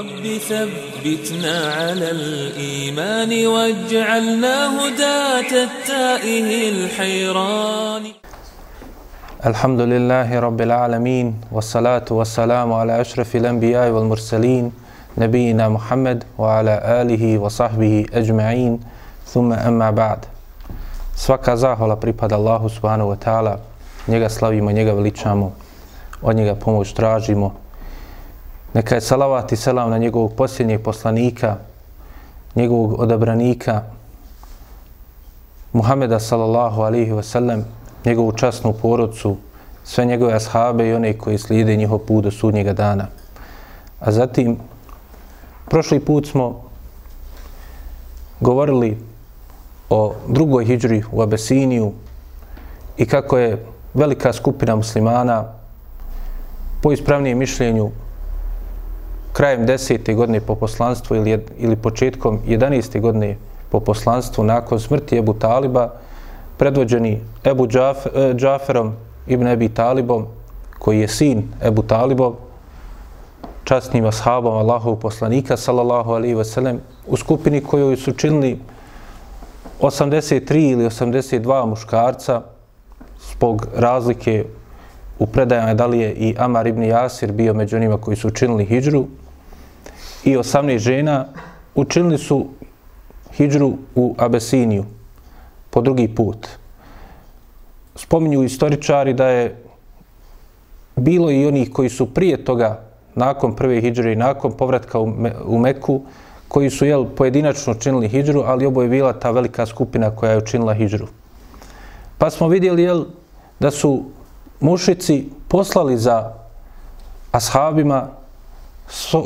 رب ثبتنا على الإيمان واجعلنا هداة التائه الحيران الحمد لله رب العالمين والصلاة والسلام على أشرف الأنبياء والمرسلين نبينا محمد وعلى آله وصحبه أجمعين ثم أما بعد Svaka zahvala pripada Allahu subhanahu wa ta'ala. Njega slavimo, njega veličamo, od njega pomoć tražimo. Neka je salavat i selam na njegovog posljednjeg poslanika, njegovog odabranika, Muhameda sallallahu alihi wasallam, njegovu časnu porodcu, sve njegove ashabe i one koji slijede njihov put do sudnjega dana. A zatim, prošli put smo govorili o drugoj hijđri u Abesiniju i kako je velika skupina muslimana po ispravnijem mišljenju krajem desete godine po poslanstvu ili, ili početkom 11. godine po poslanstvu nakon smrti Ebu Taliba predvođeni Ebu Džaf, e, Džaferom ibn Ebi Talibom koji je sin Ebu Talibov častnim ashabom Allahov poslanika sallallahu alaihi ve sellem u skupini koju su činili 83 ili 82 muškarca zbog razlike u predajama da li je i Amar ibn Jasir bio među onima koji su učinili hijđru i 18 žena učinili su hijđru u Abesiniju po drugi put. Spominju istoričari da je bilo i onih koji su prije toga, nakon prve hijđre i nakon povratka u Meku, koji su jel, pojedinačno činili hijđru, ali oboje bila ta velika skupina koja je učinila hijđru. Pa smo vidjeli jel, da su mušici poslali za ashabima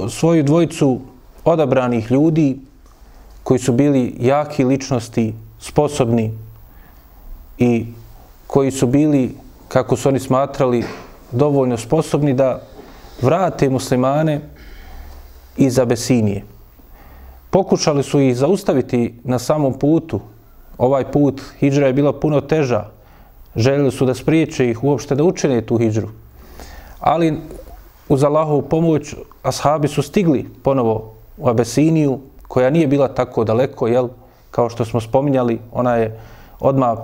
svoju dvojicu odabranih ljudi koji su bili jaki ličnosti, sposobni i koji su bili, kako su oni smatrali, dovoljno sposobni da vrate muslimane iz Abesinije. Pokušali su ih zaustaviti na samom putu. Ovaj put hijđra je bila puno teža. Željeli su da spriječe ih uopšte da učine tu hijđru. Ali uz Allahovu pomoć ashabi su stigli ponovo u Abesiniju, koja nije bila tako daleko, jel? Kao što smo spominjali, ona je odmah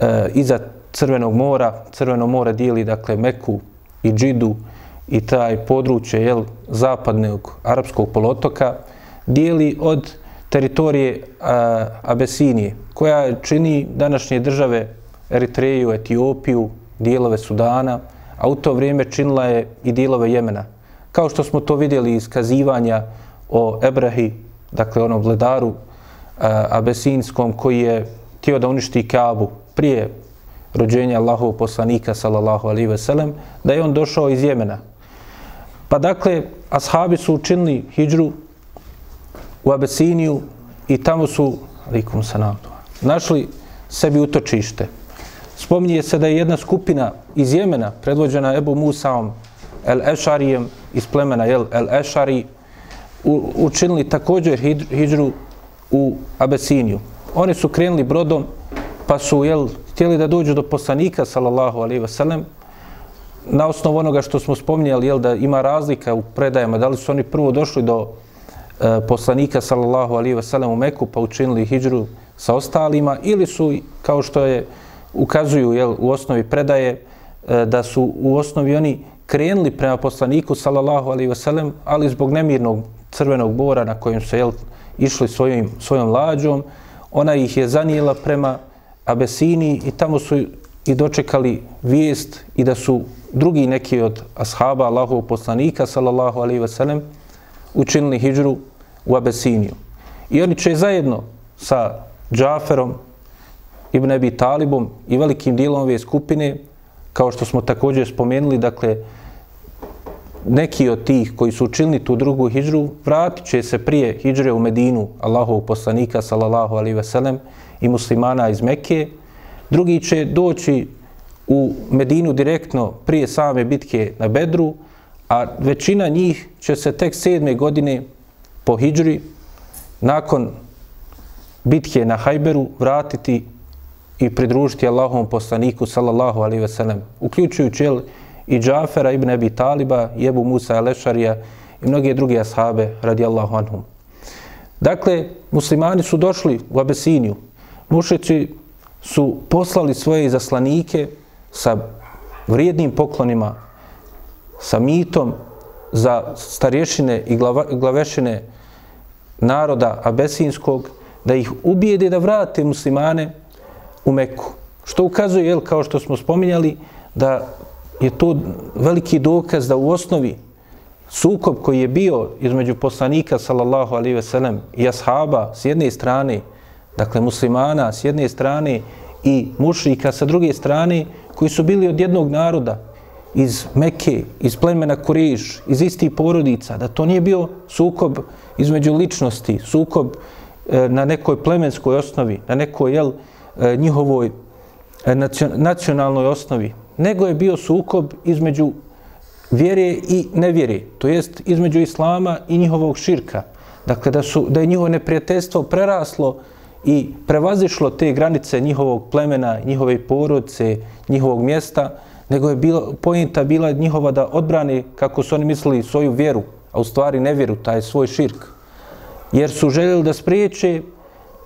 e, iza Crvenog mora. Crveno more dijeli, dakle, Meku i Džidu i taj područje, jel, zapadnog arapskog polotoka dijeli od teritorije a, Abesinije, koja čini današnje države Eritreju, Etiopiju, dijelove Sudana, a u to vrijeme činila je i dilove Jemena. Kao što smo to vidjeli iz kazivanja o Ebrahi, dakle onom vledaru eh, Abesinskom, koji je htio da uništi Kabu prije rođenja Allahov poslanika, sallallahu alaihi ve sellem, da je on došao iz Jemena. Pa dakle, ashabi su učinili hijđru u Abesiniju i tamo su, alikum sanatu, našli sebi utočište. Spominje se da je jedna skupina iz Jemena, predvođena Ebu Musaom, El Ešarijem, iz plemena El, El Ešari, učinili također hijđru u Abesiniju. Oni su krenuli brodom, pa su jel, htjeli da dođu do poslanika, sallallahu alaihi wasallam, na osnovu onoga što smo spominjali, jel, da ima razlika u predajama, da li su oni prvo došli do e, poslanika sallallahu alaihi wasallam u Meku pa učinili hijđru sa ostalima ili su kao što je ukazuju jel, u osnovi predaje e, da su u osnovi oni krenuli prema poslaniku sallallahu alaihi wasallam ali zbog nemirnog crvenog bora na kojem su jel, išli svojim, svojom lađom ona ih je zanijela prema Abesini i tamo su i dočekali vijest i da su drugi neki od ashaba Allahov poslanika sallallahu alaihi wasallam učinili hijđru u Abesiniju. I oni će zajedno sa Džaferom, Ibn Abi Talibom i velikim dijelom ove skupine, kao što smo također spomenuli, dakle, neki od tih koji su učinili tu drugu hijđru, vratit će se prije hijđre u Medinu, Allahovog poslanika, sallallahu alaihi veselem, i muslimana iz Mekke. Drugi će doći u Medinu direktno prije same bitke na Bedru, a većina njih će se tek sedme godine po hijđri nakon bitke na Hajberu vratiti i pridružiti Allahovom poslaniku sallallahu alaihi ve sellem, uključujući jel, i Džafera ibn Abi Taliba, Jebu Musa Alešarija i mnoge druge ashabe radijallahu anhum. Dakle, muslimani su došli u Abesiniju. Mušici su poslali svoje izaslanike sa vrijednim poklonima, sa mitom za starješine i glavešine naroda Abesinskog, da ih ubijede da vrate muslimane u Meku. Što ukazuje, jel, kao što smo spominjali, da je to veliki dokaz da u osnovi sukob koji je bio između poslanika sallallahu alaihi ve sellem i ashaba s jedne strane, dakle muslimana s jedne strane i mušrika sa druge strane, koji su bili od jednog naroda, iz Mekke, iz plemena Kuriš, iz istih porodica, da to nije bio sukob između ličnosti, sukob e, na nekoj plemenskoj osnovi, na nekoj jel, E, njihovoj e, nacionalnoj osnovi, nego je bio sukob između vjere i nevjere, to jest između islama i njihovog širka. Dakle, da, su, da je njihovo neprijateljstvo preraslo i prevazišlo te granice njihovog plemena, njihove porodice, njihovog mjesta, nego je bilo, pojenta bila njihova da odbrane, kako su oni mislili, svoju vjeru, a u stvari nevjeru, taj svoj širk. Jer su željeli da spriječe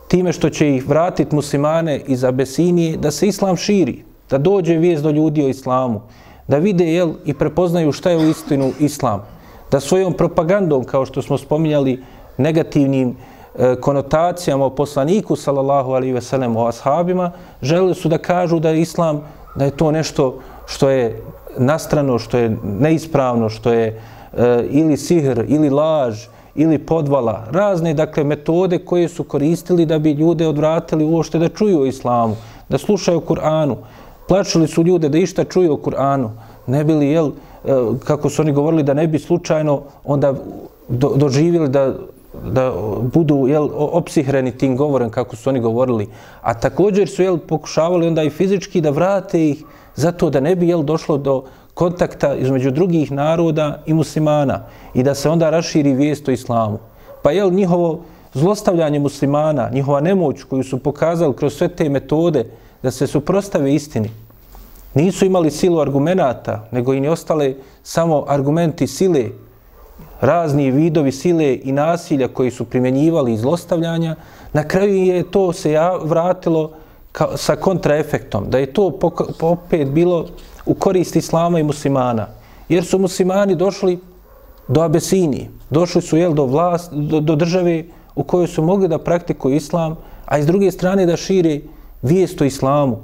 time što će ih vratiti muslimane iz Abesinije, da se islam širi, da dođe vijest do ljudi o islamu, da vide jel, i prepoznaju šta je u istinu islam, da svojom propagandom, kao što smo spominjali, negativnim e, konotacijama o poslaniku, sallallahu alihi veselem, o ashabima, žele su da kažu da je islam, da je to nešto što je nastrano, što je neispravno, što je e, ili sihr, ili laž, ili podvala, razne dakle metode koje su koristili da bi ljude odvratili uošte da čuju o islamu, da slušaju Kur'anu. Plačili su ljude da išta čuju o Kur'anu. Ne bili, jel, e, kako su oni govorili, da ne bi slučajno onda do, doživjeli da, da budu jel, opsihreni tim govorem kako su oni govorili. A također su jel, pokušavali onda i fizički da vrate ih zato da ne bi jel, došlo do kontakta između drugih naroda i muslimana i da se onda raširi vijest o islamu. Pa jel njihovo zlostavljanje muslimana, njihova nemoć koju su pokazali kroz sve te metode, da se suprostave istini. Nisu imali silu argumenata, nego im je ostale samo argumenti sile, razni vidovi sile i nasilja koji su primjenjivali iz zlostavljanja. Na kraju je to se ja vratilo ka, sa kontraefektom, da je to opet bilo u korist islama i muslimana. Jer su muslimani došli do Abesinije, došli su jel, do, vlast, do, do države u kojoj su mogli da praktikuju islam, a iz druge strane da šire vijest o islamu,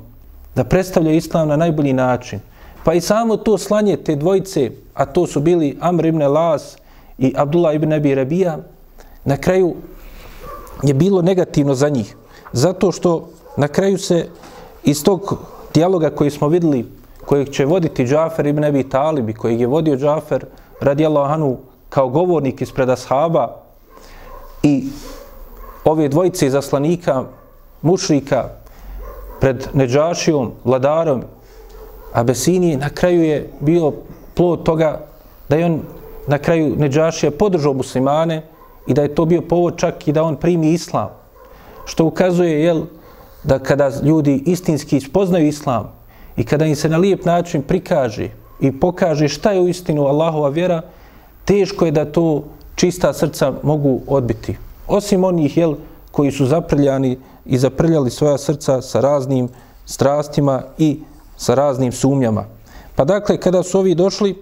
da predstavlja islam na najbolji način. Pa i samo to slanje te dvojice, a to su bili Amr ibn Las i Abdullah ibn Abi Rabija, na kraju je bilo negativno za njih. Zato što na kraju se iz tog dijaloga koji smo videli, kojeg će voditi Džafer ibn Abi Talib i kojeg je vodio Džafer radijallahu anhu kao govornik ispred ashaba i ove dvojice zaslanika, mušrika, pred Neđašijom, vladarom Abesinije, na kraju je bio plod toga da je on na kraju Neđašija podržao muslimane i da je to bio povod čak i da on primi islam. Što ukazuje, jel, da kada ljudi istinski spoznaju islam i kada im se na lijep način prikaže i pokaže šta je u istinu Allahova vjera, teško je da to čista srca mogu odbiti. Osim onih, jel, koji su zaprljani i zaprljali svoja srca sa raznim strastima i sa raznim sumnjama. Pa dakle, kada su ovi došli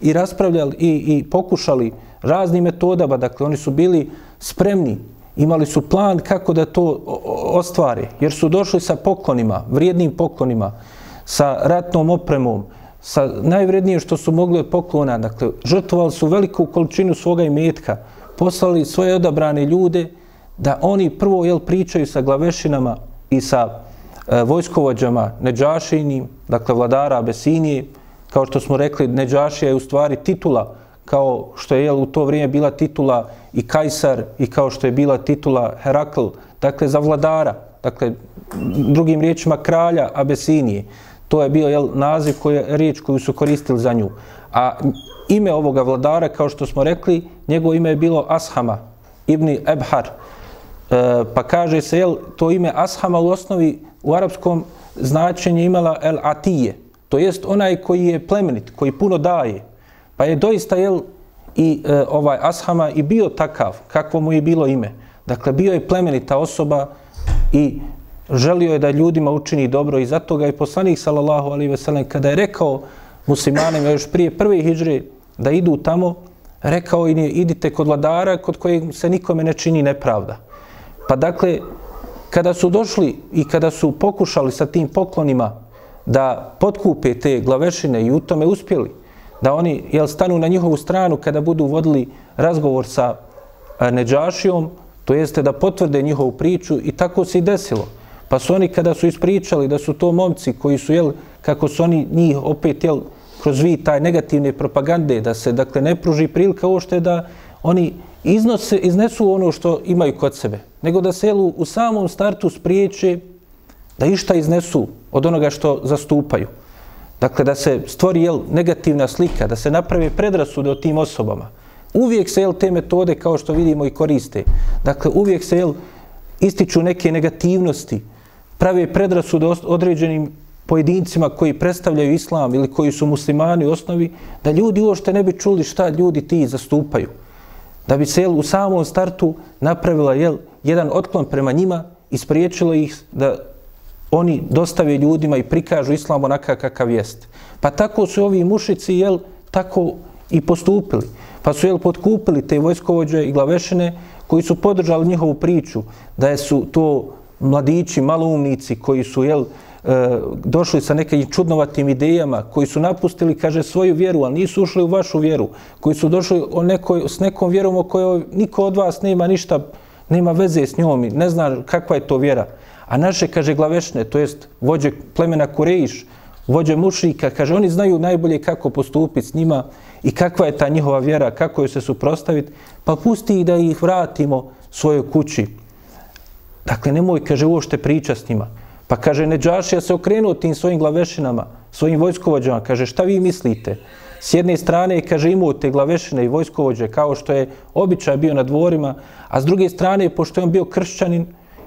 i raspravljali i, i pokušali raznim metodama, dakle, oni su bili spremni, imali su plan kako da to ostvare, jer su došli sa poklonima, vrijednim poklonima, sa ratnom opremom, sa najvrednije što su mogli od poklona, dakle, žrtvovali su veliku količinu svoga imetka, poslali svoje odabrane ljude da oni prvo jel pričaju sa glavešinama i sa e, vojskovođama Neđašinim, dakle vladara Abesinije, kao što smo rekli, Neđašija je u stvari titula, kao što je jel, u to vrijeme bila titula i Kajsar i kao što je bila titula Herakl, dakle za vladara, dakle drugim riječima kralja Abesinije. To je bio jel, naziv je riječ koju su koristili za nju. A ime ovoga vladara, kao što smo rekli, njegovo ime je bilo Ashama, ibn Ebhar, E, pa kaže se, jel, to ime Ashama u osnovi u arapskom značenje imala El Atije, to jest onaj koji je plemenit, koji puno daje. Pa je doista, jel, i e, ovaj Ashama i bio takav, kakvo mu je bilo ime. Dakle, bio je plemenita osoba i želio je da ljudima učini dobro i zato ga je poslanik sallallahu alaihi ve sellem kada je rekao muslimanima još prije prve hijđre da idu tamo, rekao im je idite kod vladara kod kojeg se nikome ne čini nepravda. Pa dakle, kada su došli i kada su pokušali sa tim poklonima da potkupe te glavešine i u tome uspjeli, da oni jel, stanu na njihovu stranu kada budu vodili razgovor sa Neđašijom, to jeste da potvrde njihovu priču i tako se i desilo. Pa su oni kada su ispričali da su to momci koji su, jel, kako su oni njih opet, jel, kroz vi taj negativne propagande, da se, dakle, ne pruži prilika ovo što je da oni iznose, iznesu ono što imaju kod sebe, nego da se, jel, u samom startu spriječe da išta iznesu od onoga što zastupaju. Dakle, da se stvori jel, negativna slika, da se naprave predrasude o tim osobama. Uvijek se jel, te metode, kao što vidimo, i koriste. Dakle, uvijek se jel, ističu neke negativnosti, prave predrasude određenim pojedincima koji predstavljaju islam ili koji su muslimani u osnovi, da ljudi uošte ne bi čuli šta ljudi ti zastupaju. Da bi se jel, u samom startu napravila jel, jedan otklon prema njima i spriječilo ih da oni dostave ljudima i prikažu islam onaka kakav jest. Pa tako su ovi mušici, jel, tako i postupili. Pa su, jel, potkupili te vojskovođe i glavešine koji su podržali njihovu priču da su to mladići, maloumnici koji su, jel, e, došli sa nekim čudnovatim idejama, koji su napustili, kaže, svoju vjeru, ali nisu ušli u vašu vjeru, koji su došli o nekoj, s nekom vjerom o kojoj niko od vas nema ništa, nema veze s njom, ne zna kakva je to vjera. A naše, kaže, glavešne, to jest vođe plemena Kurejiš, vođe mušika, kaže, oni znaju najbolje kako postupiti s njima i kakva je ta njihova vjera, kako joj se suprostaviti, pa pusti ih da ih vratimo svojoj kući. Dakle, nemoj, kaže, uošte priča s njima. Pa kaže, Neđašija se okrenuo tim svojim glavešinama, svojim vojskovođama, kaže, šta vi mislite? S jedne strane, kaže, imao te glavešine i vojskovođe, kao što je običaj bio na dvorima, a s druge strane, pošto je on bio kršćanin,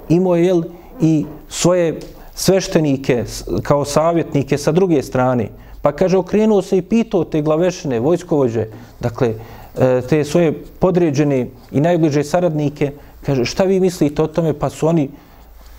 imao je, jel, i svoje sveštenike kao savjetnike sa druge strane. Pa kaže, okrenuo se i pitao te glavešine, vojskovođe, dakle, e, te svoje podređene i najbliže saradnike, kaže, šta vi mislite o tome? Pa su oni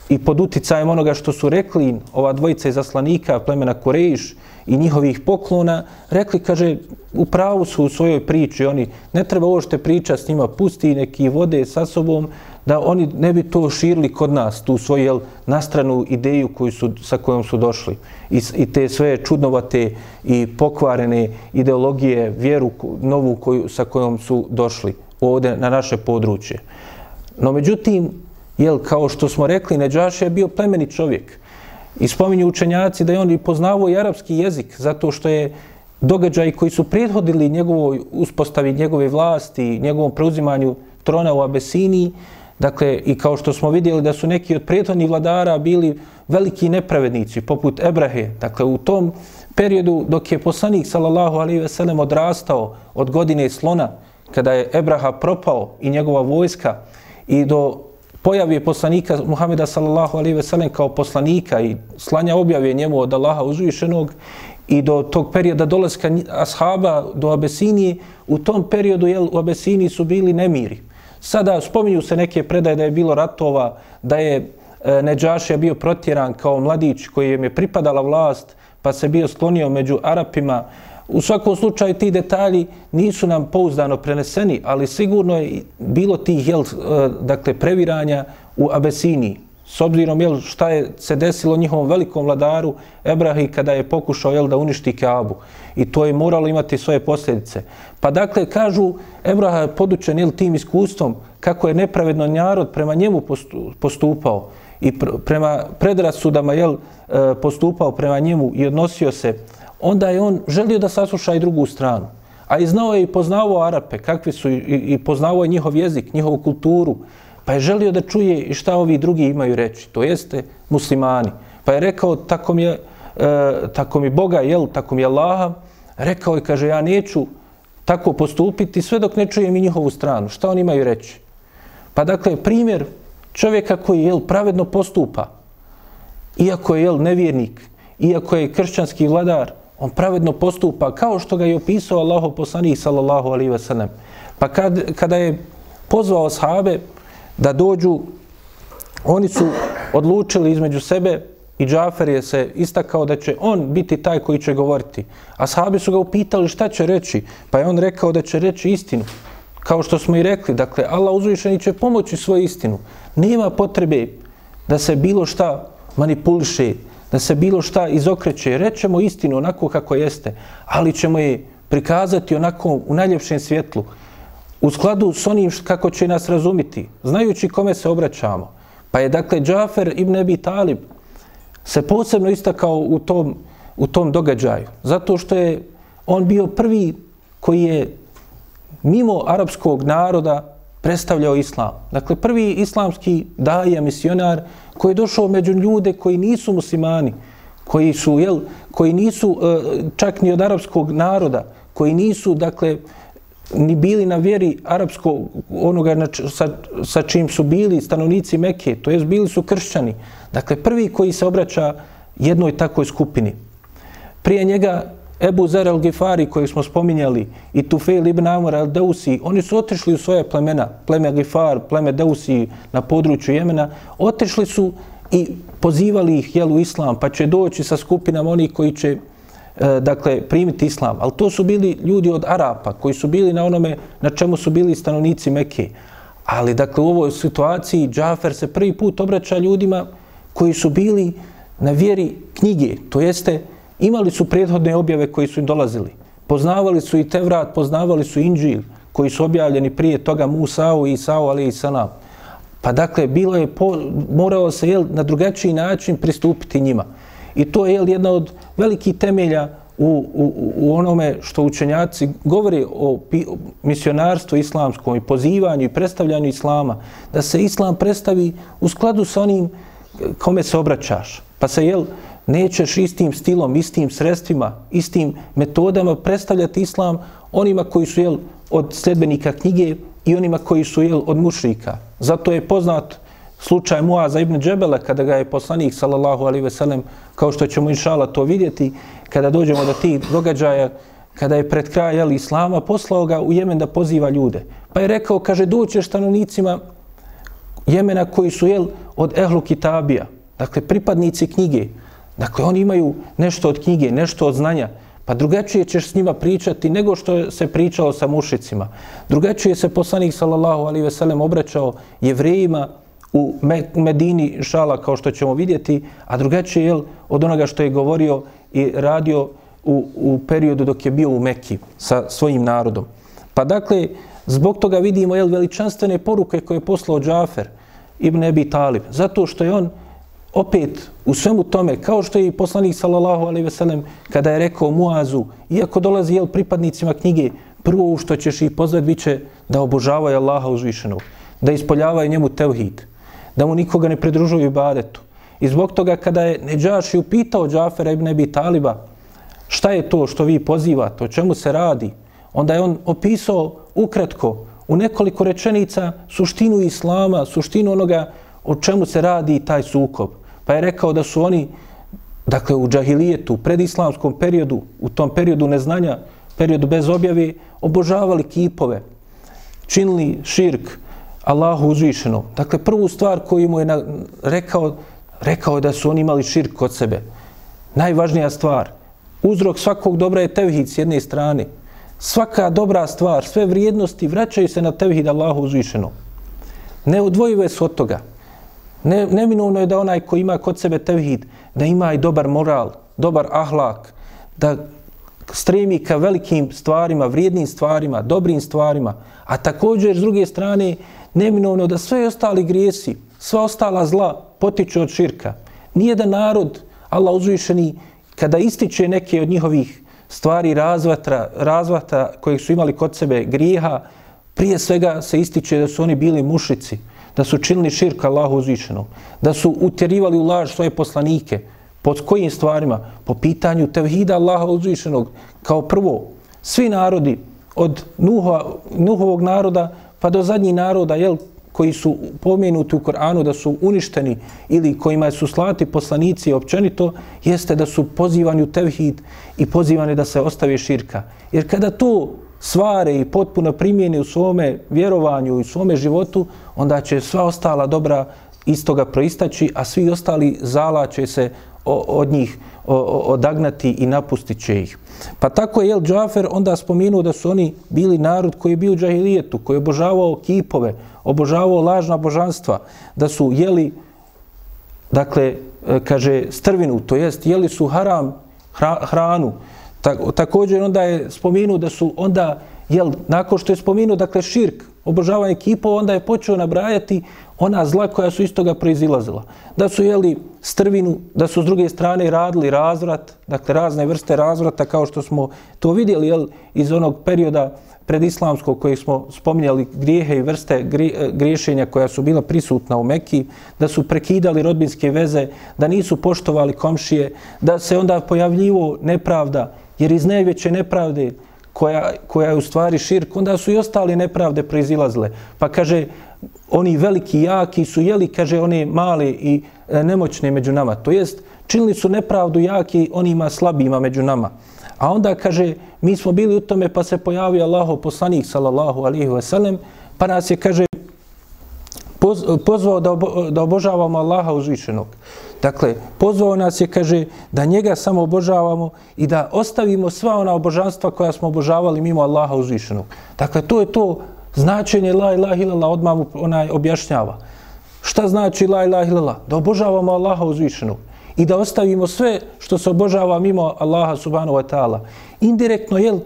i pod uticajem onoga što su rekli ova dvojica iz aslanika plemena Korejiš i njihovih poklona, rekli, kaže, u pravu su u svojoj priči, oni ne treba ovo što priča s njima, pusti neki vode sa sobom, da oni ne bi to širili kod nas, tu svoju jel, nastranu ideju koju su, sa kojom su došli. I, I te sve čudnovate i pokvarene ideologije, vjeru novu koju, sa kojom su došli ovdje na naše područje. No međutim, jel, kao što smo rekli, Neđaša je bio plemeni čovjek. I spominju učenjaci da je on i poznavao i arapski jezik, zato što je događaj koji su prethodili njegovoj uspostavi njegove vlasti, njegovom preuzimanju trona u Abesiniji, Dakle, i kao što smo vidjeli da su neki od prethodnih vladara bili veliki nepravednici, poput Ebrahe. Dakle, u tom periodu dok je poslanik, sallallahu alaihi ve sellem, odrastao od godine slona, kada je Ebraha propao i njegova vojska i do pojave poslanika Muhameda sallallahu alejhi ve sellem kao poslanika i slanja objave njemu od Allaha uzvišenog i do tog perioda dolaska ashaba do Abesinije, u tom periodu jel, u Abesiniji su bili nemiri. Sada spominju se neke predaje da je bilo ratova, da je e, Neđašija bio protjeran kao mladić koji je pripadala vlast, pa se bio sklonio među Arapima. U svakom slučaju ti detalji nisu nam pouzdano preneseni, ali sigurno je bilo tih jel, eh, dakle, previranja u Abesini. s obzirom jel, šta je se desilo njihovom velikom vladaru Ebrahi kada je pokušao jel, da uništi Kaabu. I to je moralo imati svoje posljedice. Pa dakle, kažu, Ebraha je podučen jel, tim iskustvom kako je nepravedno narod prema njemu postupao i pr prema predrasudama jel, eh, postupao prema njemu i odnosio se, onda je on želio da sasluša i drugu stranu. A i znao je i poznavao Arape, kakvi su i, i poznavao je njihov jezik, njihovu kulturu, Pa je želio da čuje i šta ovi drugi imaju reći. To jeste muslimani. Pa je rekao, tako mi, je, e, tako mi Boga, jel, tako mi Allaha, rekao je, kaže, ja neću tako postupiti sve dok ne čujem i njihovu stranu. Šta oni imaju reći? Pa dakle, primjer čovjeka koji jel, pravedno postupa, iako je jel, nevjernik, iako je kršćanski vladar, on pravedno postupa kao što ga je opisao Allahu poslanik sallallahu alaihi ve sellem. Pa kad, kada je pozvao sahabe da dođu, oni su odlučili između sebe i Džafer je se istakao da će on biti taj koji će govoriti. A sahabi su ga upitali šta će reći, pa je on rekao da će reći istinu. Kao što smo i rekli, dakle, Allah uzvišeni će pomoći svoju istinu. Nema potrebe da se bilo šta manipuliše, da se bilo šta izokreće. Rećemo istinu onako kako jeste, ali ćemo je prikazati onako u najljepšem svjetlu, u skladu s onim kako će nas razumiti, znajući kome se obraćamo. Pa je dakle Džafer ibn Ebi Talib se posebno istakao u tom, u tom događaju, zato što je on bio prvi koji je mimo arapskog naroda predstavljao islam. Dakle, prvi islamski daja, misionar, koji je došao među ljude koji nisu muslimani, koji su, jel, koji nisu e, čak ni od arapskog naroda, koji nisu, dakle, ni bili na vjeri arapskog, onoga na, sa, sa čim su bili stanovnici Mekke, to jest bili su kršćani. Dakle, prvi koji se obraća jednoj takoj skupini. Prije njega Ebu Zer al-Gifari koji smo spominjali i Tufel ibn Amr al-Dausi, oni su otišli u svoje plemena, pleme Gifar, pleme Dausi na području Jemena, otišli su i pozivali ih jel, u islam, pa će doći sa skupinama onih koji će e, dakle, primiti islam. Ali to su bili ljudi od Arapa koji su bili na onome na čemu su bili stanovnici Mekke. Ali dakle, u ovoj situaciji Džafer se prvi put obraća ljudima koji su bili na vjeri knjige, to jeste imali su prethodne objave koji su im dolazili. Poznavali su i Tevrat, poznavali su Inđil, koji su objavljeni prije toga Musao i Isao, ali i Sanam. Pa dakle, bilo je po, morao se jel, na drugačiji način pristupiti njima. I to je jel, jedna od velikih temelja u, u, u onome što učenjaci govore o, pi, o misionarstvu islamskom i pozivanju i predstavljanju islama, da se islam predstavi u skladu sa onim kome se obraćaš. Pa se, jel, nećeš istim stilom, istim sredstvima, istim metodama predstavljati islam onima koji su jel, od sledbenika knjige i onima koji su jel, od mušrika. Zato je poznat slučaj Muaza ibn Džebela kada ga je poslanik sallallahu alaihi ve sellem, kao što ćemo inšala to vidjeti, kada dođemo do tih događaja, kada je pred kraj jel, islama, poslao ga u Jemen da poziva ljude. Pa je rekao, kaže, doćeš stanovnicima Jemena koji su jel, od ehlu kitabija, dakle pripadnici knjige, Dakle, oni imaju nešto od knjige, nešto od znanja, pa drugačije ćeš s njima pričati nego što se pričalo sa mušicima. Drugačije se poslanik, sallallahu alaihi ve sellem, obraćao jevrejima u Medini šala, kao što ćemo vidjeti, a drugačije je od onoga što je govorio i radio u, u periodu dok je bio u Mekki sa svojim narodom. Pa dakle, zbog toga vidimo jel, veličanstvene poruke koje je poslao Džafer ibn Ebi Talib, zato što je on opet u svemu tome, kao što je i poslanik sallallahu alejhi ve sellem kada je rekao Muazu, iako dolazi jel pripadnicima knjige, prvo što ćeš ih pozvati biće da obožavaju Allaha uzvišenog, da ispoljavaju njemu tevhid, da mu nikoga ne pridružuju ibadetu. I zbog toga kada je Neđaši upitao Džafera ibn Abi Taliba šta je to što vi pozivate, o čemu se radi, onda je on opisao ukratko u nekoliko rečenica suštinu islama, suštinu onoga o čemu se radi taj sukob. Pa je rekao da su oni, dakle u džahilijetu, u predislamskom periodu, u tom periodu neznanja, periodu bez objave, obožavali kipove, činili širk Allahu uzvišeno. Dakle, prvu stvar koju mu je na, rekao, rekao je da su oni imali širk kod sebe. Najvažnija stvar. Uzrok svakog dobra je tevhid s jedne strane. Svaka dobra stvar, sve vrijednosti vraćaju se na tevhid Allahu uzvišeno. Neodvojive su od toga. Ne, neminovno je da onaj ko ima kod sebe tevhid, da ima i dobar moral, dobar ahlak, da stremi ka velikim stvarima, vrijednim stvarima, dobrim stvarima, a također s druge strane neminovno da sve ostali grijesi, sva ostala zla potiču od širka. Nije da narod, Allah uzvišeni, kada ističe neke od njihovih stvari razvatra, razvata kojeg su imali kod sebe grijeha, prije svega se ističe da su oni bili mušici, da su činili širk Allahu uzvišenom, da su utjerivali u laž svoje poslanike. Pod kojim stvarima? Po pitanju tevhida Allaha uzvišenog. Kao prvo, svi narodi od Nuhova, Nuhovog naroda pa do zadnjih naroda, jel, koji su pomenuti u Koranu da su uništeni ili kojima su slati poslanici općenito, jeste da su pozivani u tevhid i pozivani da se ostave širka. Jer kada to svare i potpuno primijeni u svome vjerovanju i u svome životu, onda će sva ostala dobra iz toga proistaći, a svi ostali zala će se od njih odagnati i napustit će ih. Pa tako je El Džafer onda spomenuo da su oni bili narod koji je bio u džahilijetu, koji je obožavao kipove, obožavao lažna božanstva, da su jeli, dakle, e, kaže, strvinu, to jest, jeli su haram hranu. Također onda je spomenuo da su onda, jel, nakon što je spomenuo, dakle, širk, obožavanje kipova, onda je počeo nabrajati ona zla koja su iz toga proizilazila. Da su jeli strvinu, da su s druge strane radili razvrat, dakle razne vrste razvrata kao što smo to vidjeli jel, iz onog perioda predislamskog kojeg smo spominjali grijehe i vrste e, griješenja koja su bila prisutna u Mekiji, da su prekidali rodbinske veze, da nisu poštovali komšije, da se onda pojavljivo nepravda, jer iz najveće nepravde koja, koja je u stvari širk, onda su i ostali nepravde proizilazile. Pa kaže, oni veliki jaki su jeli, kaže, oni mali i e, nemoćni među nama. To jest, činili su nepravdu jaki onima slabima među nama. A onda kaže, mi smo bili u tome pa se pojavio Allaho poslanik sallallahu alihi wasallam, pa nas je, kaže, pozvao da, obo, da obožavamo Allaha uzvišenog. Dakle, pozvao nas je, kaže, da njega samo obožavamo i da ostavimo sva ona obožanstva koja smo obožavali mimo Allaha uzvišenog. Dakle, to je to značenje la ilaha illallah odmah onaj objašnjava. Šta znači la ilaha illallah? Da obožavamo Allaha uzvišenog i da ostavimo sve što se obožava mimo Allaha subhanahu wa ta'ala. Indirektno, jel,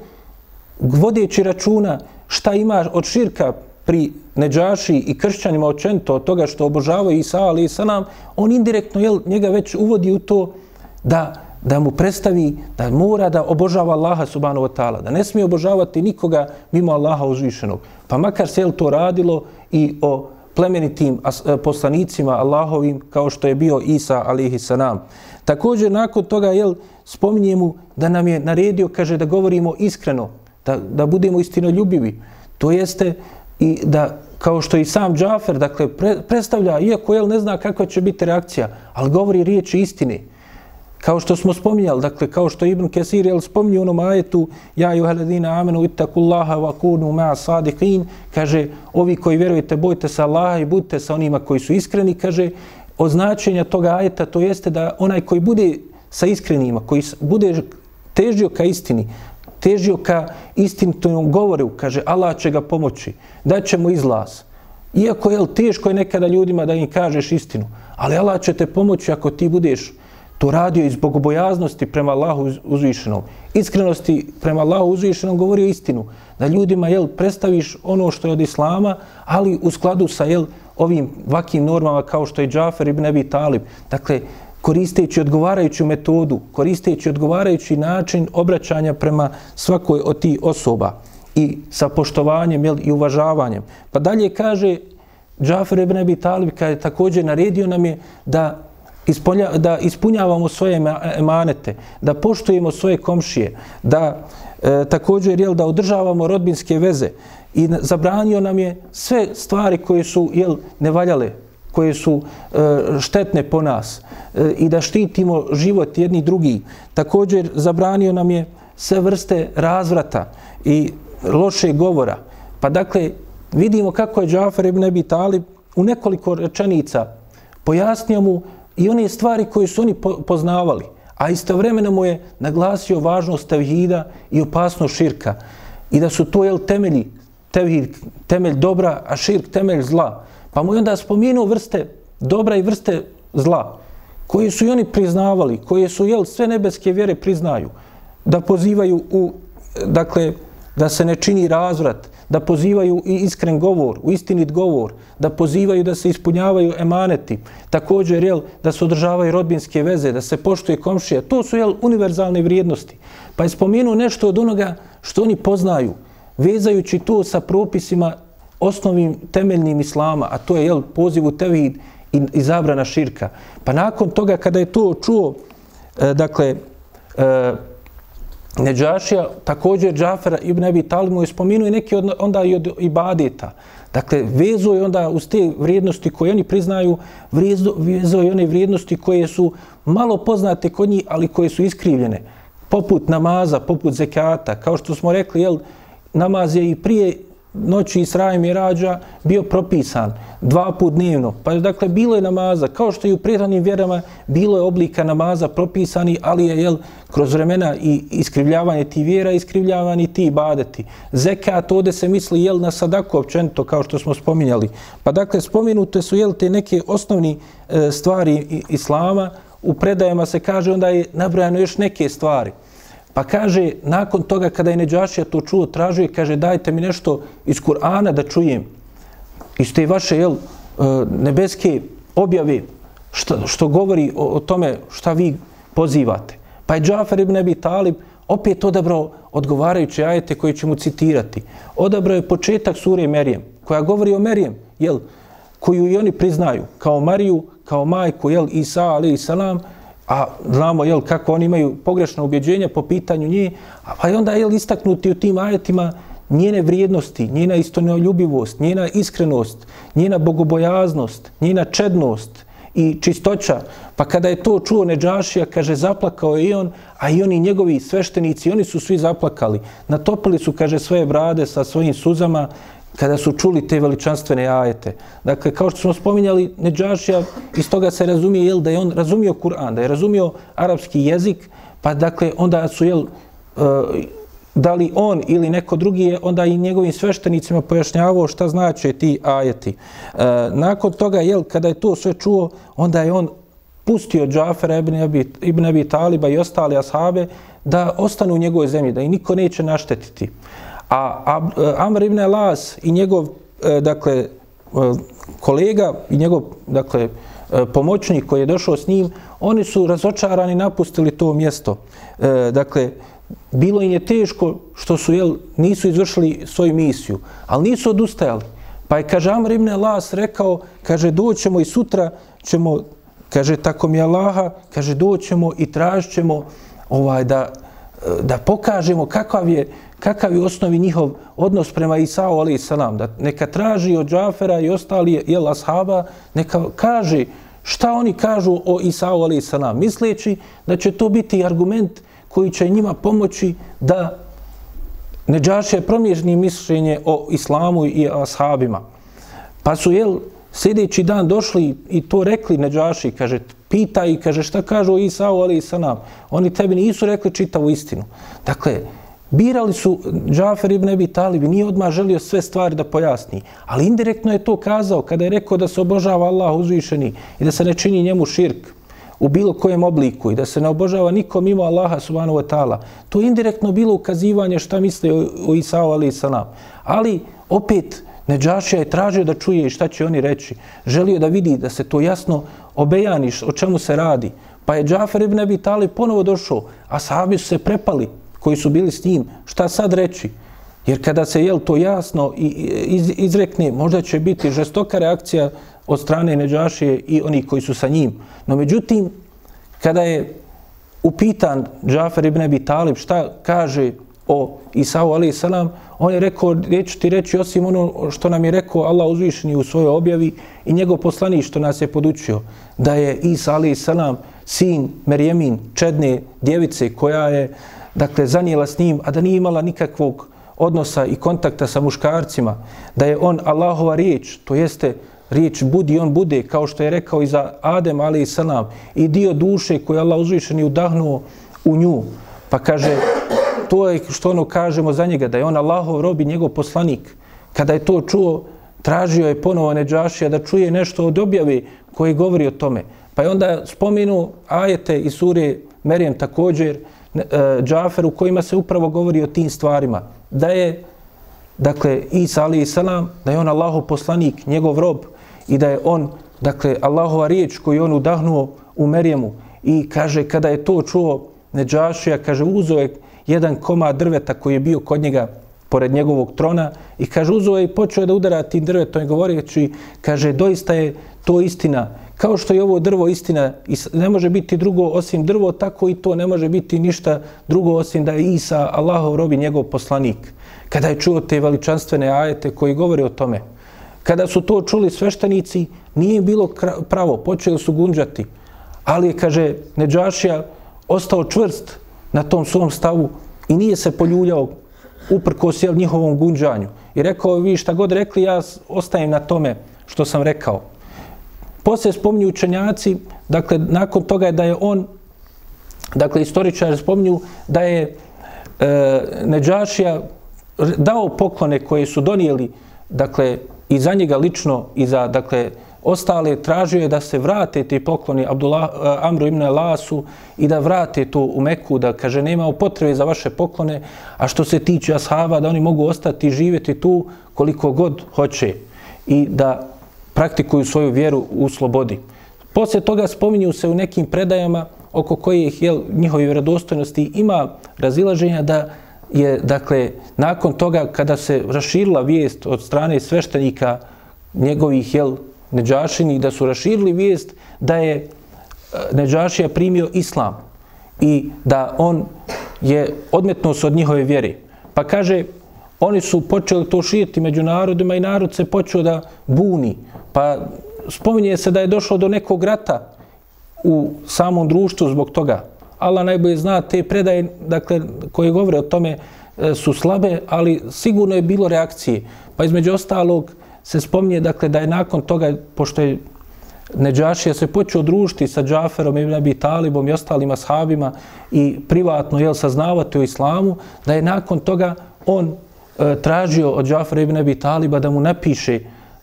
vodeći računa šta ima od širka pri neđaši i kršćanima očento od toga što obožavaju Isa ali i sanam, on indirektno jel, njega već uvodi u to da da mu predstavi da mora da obožava Allaha subhanahu wa ta'ala, da ne smije obožavati nikoga mimo Allaha uzvišenog. Pa makar se to radilo i o plemenitim e, poslanicima Allahovim kao što je bio Isa alihi sanam. Također nakon toga jel, spominje mu da nam je naredio, kaže da govorimo iskreno, da, da budemo istinoljubivi. To jeste i da kao što i sam Džafer, dakle, pre, predstavlja, iako jel ne zna kakva će biti reakcija, ali govori riječi istine. Kao što smo spominjali, dakle, kao što Ibn Kesir jel spominio onom ajetu Ja ju heledina amenu ittakullaha wa kunu ma'a sadiqin kaže, ovi koji vjerujete, bojte se Allaha i budite sa onima koji su iskreni, kaže, označenja toga ajeta to jeste da onaj koji bude sa iskrenima, koji bude težio ka istini, težio ka istinitom govoru, kaže, Allah će ga pomoći, daće mu izlaz. Iako je teško je nekada ljudima da im kažeš istinu, ali Allah će te pomoći ako ti budeš to radio iz bogobojaznosti prema Allahu uzvišenom. Iskrenosti prema Allahu uzvišenom govorio istinu. Da ljudima jel, predstaviš ono što je od Islama, ali u skladu sa jel, ovim vakim normama kao što je Džafer ibn Abi Talib. Dakle, koristeći odgovarajuću metodu, koristeći odgovarajući način obraćanja prema svakoj od tih osoba i sa poštovanjem jel, i uvažavanjem. Pa dalje kaže Džafer ibn Abi Talib kada je također naredio nam je da ispolja, da ispunjavamo svoje emanete, da poštujemo svoje komšije, da e, također jel, da održavamo rodbinske veze i zabranio nam je sve stvari koje su jel, nevaljale, koje su e, štetne po nas e, i da štitimo život jedni drugi. Također zabranio nam je sve vrste razvrata i loše govora. Pa dakle, vidimo kako je Džafar ibn Abi Talib u nekoliko rečenica pojasnio mu i one stvari koje su oni poznavali, a istovremeno mu je naglasio važnost tevhida i opasnost širka i da su to jel, temelji, tevhid, temelj dobra, a širk temelj zla. Pa mu je onda spomenuo vrste dobra i vrste zla, koje su i oni priznavali, koje su jel, sve nebeske vjere priznaju, da pozivaju u, dakle, da se ne čini razvrat, da pozivaju i iskren govor, u istinit govor, da pozivaju da se ispunjavaju emaneti, također jel, da se održavaju rodbinske veze, da se poštuje komšija. To su jel, univerzalne vrijednosti. Pa je spomenuo nešto od onoga što oni poznaju, vezajući to sa propisima osnovnim temeljnim islama, a to je jel, poziv u tevhid i, i zabrana širka. Pa nakon toga kada je to čuo, e, dakle, e, Neđašija, također Džafera ibn Abi Talib mu je spominuo i neki od, onda i od ibadeta. Dakle, vezo je onda uz te vrijednosti koje oni priznaju, vezo je one vrijednosti koje su malo poznate kod njih, ali koje su iskrivljene. Poput namaza, poput zekata, kao što smo rekli, jel, namaz je i prije noći Israja Mirađa bio propisan dva put dnevno. Pa dakle, bilo je namaza, kao što i u prethodnim vjerama, bilo je oblika namaza propisani, ali je jel, kroz vremena i iskrivljavanje ti vjera, iskrivljavanje ti ibadeti. Zekat, ovdje se misli jel, na sadaku općenito, kao što smo spominjali. Pa dakle, spominute su jel, te neke osnovni e, stvari islama, u predajama se kaže onda je nabrojano još neke stvari. Pa kaže, nakon toga kada je Neđašija to čuo, tražio je, kaže, dajte mi nešto iz Kur'ana da čujem. Iz te vaše, jel, e, nebeske objave, što, što govori o, o tome šta vi pozivate. Pa je Džafer ibn Abi Talib opet odabrao odgovarajuće ajete koje ćemo citirati. Odabrao je početak sure Merijem, koja govori o Merijem, jel, koju i oni priznaju kao Mariju, kao majku, jel, Isa, ali i salam, a znamo jel, kako oni imaju pogrešno ubjeđenje po pitanju nje, a pa onda jel, istaknuti u tim ajetima njene vrijednosti, njena istonoljubivost, njena iskrenost, njena bogobojaznost, njena čednost i čistoća. Pa kada je to čuo Neđašija, kaže, zaplakao je i on, a i oni njegovi sveštenici, oni su svi zaplakali. Natopili su, kaže, svoje brade sa svojim suzama, kada su čuli te veličanstvene ajete. Dakle, kao što smo spominjali, Neđašija iz toga se razumije jel, da je on razumio Kur'an, da je razumio arapski jezik, pa dakle, onda su, jel, uh, da li on ili neko drugi je onda i njegovim sveštenicima pojašnjavao šta znače ti ajeti. E, nakon toga, jel, kada je to sve čuo, onda je on pustio Džafera ibn Abi, ibn Abi Taliba i ostale ashabe da ostanu u njegovoj zemlji, da i niko neće naštetiti. A, eh, Amr ibn Las i njegov eh, dakle eh, kolega i njegov dakle pomoćnik koji je došao s njim, oni su razočarani napustili to mjesto. Dakle, bilo im je teško što su jel, nisu izvršili svoju misiju, ali nisu odustajali. Pa je, kaže, Amr ibn Las rekao, kaže, doćemo i sutra ćemo, kaže, tako mi Allaha, kaže, doćemo i tražćemo ovaj, da, da pokažemo kakav je, kakav je osnovi njihov odnos prema Isao alaih salam, da neka traži od Džafera i ostali jel ashaba, neka kaže šta oni kažu o Isao alaih salam, misleći da će to biti argument koji će njima pomoći da ne džaše promježni mišljenje o islamu i ashabima. Pa su, jel, sljedeći dan došli i to rekli Neđaši, kaže, pita i kaže, šta kažu Isao, ali i sanam. Oni tebi nisu rekli čitavu istinu. Dakle, Birali su Džafer ibn Ebi Talib nije odmah želio sve stvari da pojasni. Ali indirektno je to kazao kada je rekao da se obožava Allah uzvišeni i da se ne čini njemu širk u bilo kojem obliku i da se ne obožava nikom mimo Allaha subhanahu wa ta'ala. To je indirektno bilo ukazivanje šta misle o, o Isao ali salam. Ali opet Neđašija je tražio da čuje šta će oni reći. Želio da vidi da se to jasno obejani o čemu se radi. Pa je Džafer ibn Abi Talib ponovo došao, a sahabi su se prepali koji su bili s njim, šta sad reći? Jer kada se jel to jasno i iz, izrekne, možda će biti žestoka reakcija od strane Neđašije i oni koji su sa njim. No međutim, kada je upitan Džafer ibn Abi Talib šta kaže o Isau alaih salam, on je rekao, neću ti reći osim ono što nam je rekao Allah uzvišeni u svojoj objavi i njegov poslanik što nas je podučio, da je Isa alaih salam sin Merjemin, čedne djevice koja je dakle, zanijela s njim, a da nije imala nikakvog odnosa i kontakta sa muškarcima, da je on Allahova riječ, to jeste riječ budi, on bude, kao što je rekao i za Adem, ali i salam, i dio duše koje Allah uzvišen i udahnuo u nju. Pa kaže, to je što ono kažemo za njega, da je on Allahov rob i njegov poslanik. Kada je to čuo, tražio je ponovo Neđašija da čuje nešto od objave koji govori o tome. Pa je onda spomenu ajete i sure Merijem također, E, Džafer u kojima se upravo govori o tim stvarima. Da je, dakle, Isa ali salam, da je on Allahov poslanik, njegov rob i da je on, dakle, Allahova riječ koju on udahnuo u Merijemu i kaže kada je to čuo Neđašija, kaže uzo je jedan komad drveta koji je bio kod njega pored njegovog trona i kaže uzo je i počeo da udara tim drvetom i govoreći, kaže doista je to istina kao što je ovo drvo istina i ne može biti drugo osim drvo, tako i to ne može biti ništa drugo osim da je Isa, Allahov robi, njegov poslanik. Kada je čuo te veličanstvene ajete koji govore o tome, kada su to čuli sveštenici, nije bilo pravo, počeli su gunđati, ali je, kaže, Neđašija ostao čvrst na tom svom stavu i nije se poljuljao uprkos jel, njihovom gunđanju. I rekao, vi šta god rekli, ja ostajem na tome što sam rekao. Poslije spominju učenjaci, dakle, nakon toga je da je on, dakle, istoričar spominju da je e, Neđašija dao poklone koje su donijeli, dakle, i za njega lično i za, dakle, ostale tražio je da se vrate ti pokloni Abdullah, e, Amru ibn Lasu i da vrate to u Meku, da kaže nema potrebe za vaše poklone, a što se tiče ashaba, da oni mogu ostati i živjeti tu koliko god hoće i da praktikuju svoju vjeru u slobodi. Poslije toga spominju se u nekim predajama oko kojih je njihovi vjerodostojnosti ima razilaženja da je, dakle, nakon toga kada se raširila vijest od strane sveštenika njegovih, jel, Neđašini, da su raširili vijest da je e, Neđašija primio islam i da on je odmetnuo se od njihove vjere. Pa kaže, oni su počeli to širiti među narodima i narod se počeo da buni. Pa spominje se da je došlo do nekog rata u samom društvu zbog toga. Allah najbolje zna te predaje dakle, koje govore o tome e, su slabe, ali sigurno je bilo reakcije. Pa između ostalog, se spominje dakle da je nakon toga pošto je Neđašija se počeo družiti sa Džaferom i Nabi Talibom i ostalima sahabima i privatno jel, saznavati o islamu, da je nakon toga on e, tražio od Džafera ibn Abi Taliba da mu napiše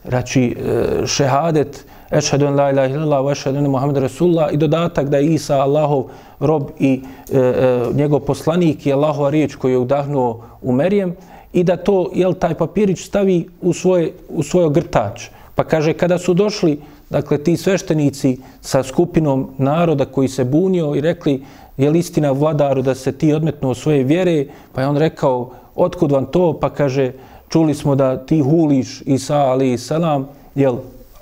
rači, šehadet ešhedu en la ilaha illallah wa ešhedu en Muhammed Rasulullah i dodatak da je Isa Allahov rob i e, e, njegov poslanik i Allahova riječ koju je udahnuo u Merijem i da to, jel, taj papirić stavi u svoje, u svoj grtač. Pa kaže, kada su došli, dakle, ti sveštenici sa skupinom naroda koji se bunio i rekli, je li istina vladaru da se ti odmetnu svoje vjere, pa je on rekao, otkud vam to? Pa kaže, čuli smo da ti huliš Isa, ali i salam, jel,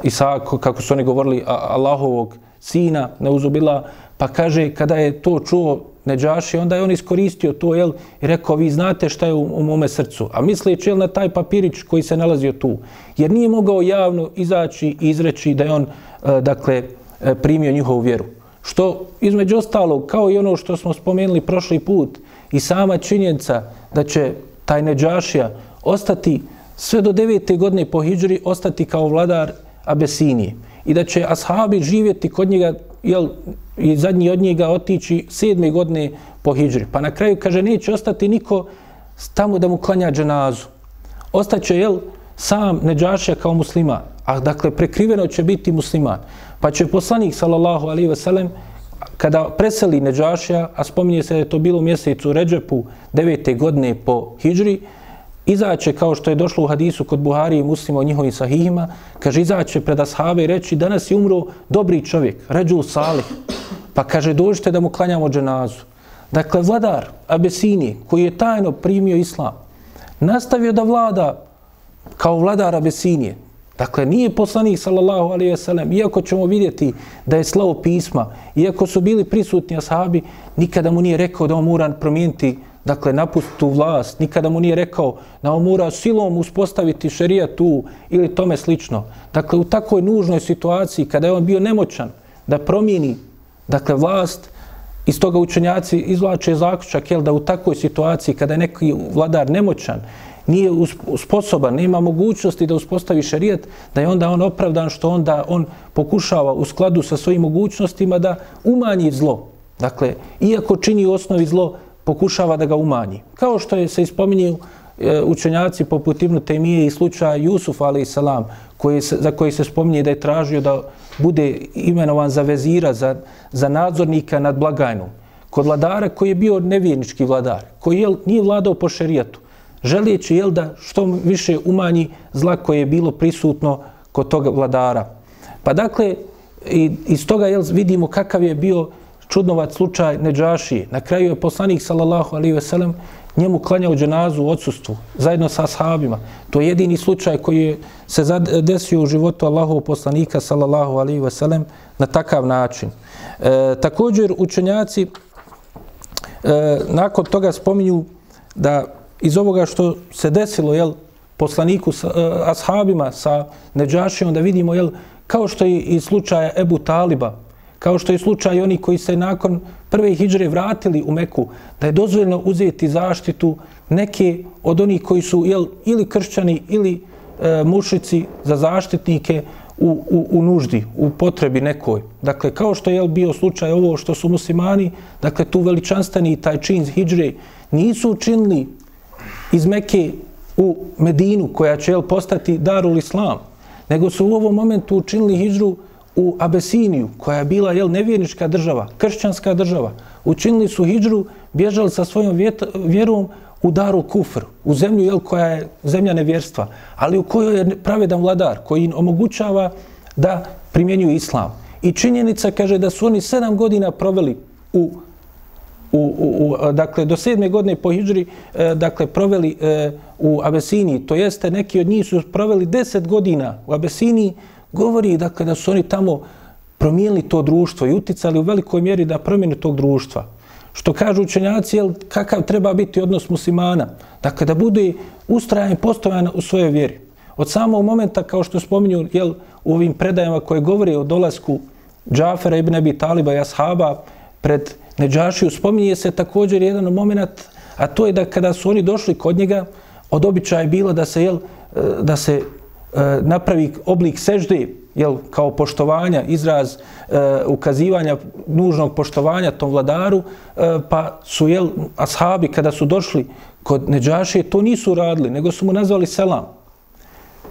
Isa, kako su oni govorili, Allahovog sina, ne uzubila, pa kaže, kada je to čuo Neđaši, onda je on iskoristio to, jel, i rekao, vi znate šta je u, u mome srcu. A misleći, jel, na taj papirić koji se nalazio tu. Jer nije mogao javno izaći i izreći da je on, e, dakle, e, primio njihovu vjeru. Što, između ostalog, kao i ono što smo spomenuli prošli put, i sama činjenica da će taj Neđašija ostati sve do devete godine po Hidžri, ostati kao vladar Abesinije. I da će ashabi živjeti kod njega, jel, i zadnji od njega otići sedme godine po hijđri. Pa na kraju kaže neće ostati niko tamo da mu klanja dženazu. Ostaće jel, sam Neđašija kao musliman. A dakle, prekriveno će biti musliman. Pa će poslanik, sallallahu alaihi ve sellem, kada preseli Neđašija, a spominje se da je to bilo u mjesecu Ređepu devete godine po hijđri, izaće kao što je došlo u hadisu kod Buhari i muslima o njihovim sahihima, kaže izaće pred ashave i reći danas je umro dobri čovjek, ređu Salih. Pa kaže dođite da mu klanjamo dženazu. Dakle, vladar Abesini koji je tajno primio islam, nastavio da vlada kao vladar Abesinije. Dakle, nije poslanik, sallallahu alaihi ve sellem, iako ćemo vidjeti da je slavo pisma, iako su bili prisutni ashabi, nikada mu nije rekao da on mora promijeniti dakle, napusti tu vlast, nikada mu nije rekao da on mora silom uspostaviti šerija tu ili tome slično. Dakle, u takvoj nužnoj situaciji, kada je on bio nemoćan da promijeni, dakle, vlast, iz toga učenjaci izvlače zaključak, jel, da u takvoj situaciji, kada je neki vladar nemoćan, nije sposoban, nema mogućnosti da uspostavi šerijat, da je onda on opravdan što onda on pokušava u skladu sa svojim mogućnostima da umanji zlo. Dakle, iako čini u osnovi zlo, pokušava da ga umanji. Kao što je se ispominje učenjaci poput Ibn Taymije i slučaja Jusuf a.s. Koji se, za koji se spominje da je tražio da bude imenovan za vezira, za, za nadzornika nad blagajnom. Kod vladara koji je bio nevjernički vladar, koji je, nije vladao po šerijatu, želijeći jel, da što više umanji zla koje je bilo prisutno kod toga vladara. Pa dakle, i, iz toga jel, vidimo kakav je bio čudnovat slučaj Neđaši. Na kraju je poslanik, sallallahu alaihi veselem, njemu klanjao dženazu u odsustvu, zajedno sa ashabima. To je jedini slučaj koji je se desio u životu Allahov poslanika, sallallahu alaihi veselem, na takav način. E, također, učenjaci e, nakon toga spominju da iz ovoga što se desilo, jel, poslaniku, sa, e, ashabima sa Neđašijom, da vidimo, jel, kao što je i slučaj Ebu Taliba, kao što je slučaj oni koji se nakon prve hijđre vratili u Meku, da je dozvoljeno uzeti zaštitu neke od onih koji su jel, ili kršćani ili e, mušici za zaštitnike u, u, u nuždi, u potrebi nekoj. Dakle, kao što je bio slučaj ovo što su muslimani, dakle, tu veličanstveni taj čin hijđre nisu učinili iz Mekke u Medinu, koja će jel, postati darul islam, nego su u ovom momentu učinili hijđru u Abesiniju, koja je bila jel, nevjernička država, kršćanska država. Učinili su hijđru, bježali sa svojom vjerom u daru kufr, u zemlju jel, koja je zemlja nevjerstva, ali u kojoj je pravedan vladar, koji im omogućava da primjenjuju islam. I činjenica kaže da su oni sedam godina proveli u u, u, u, dakle, do sedme godine po Hidžri, e, dakle, proveli e, u Abesiniji, to jeste neki od njih su proveli deset godina u Abesiniji, govori da kada su oni tamo promijenili to društvo i uticali u velikoj mjeri da promijene tog društva. Što kažu učenjaci, jel, kakav treba biti odnos muslimana? Dakle, da bude ustrajan i postojan u svojoj vjeri. Od samog momenta, kao što spominju jel, u ovim predajama koje govori o dolasku Džafera ibn Abi Taliba i Ashaba pred Neđašiju, spominje se također jedan moment, a to je da kada su oni došli kod njega, od običaja je bilo da se, jel, da se E, napravi oblik sežde, jel, kao poštovanja, izraz e, ukazivanja nužnog poštovanja tom vladaru, e, pa su, jel, ashabi kada su došli kod Neđaše, to nisu radili, nego su mu nazvali selam.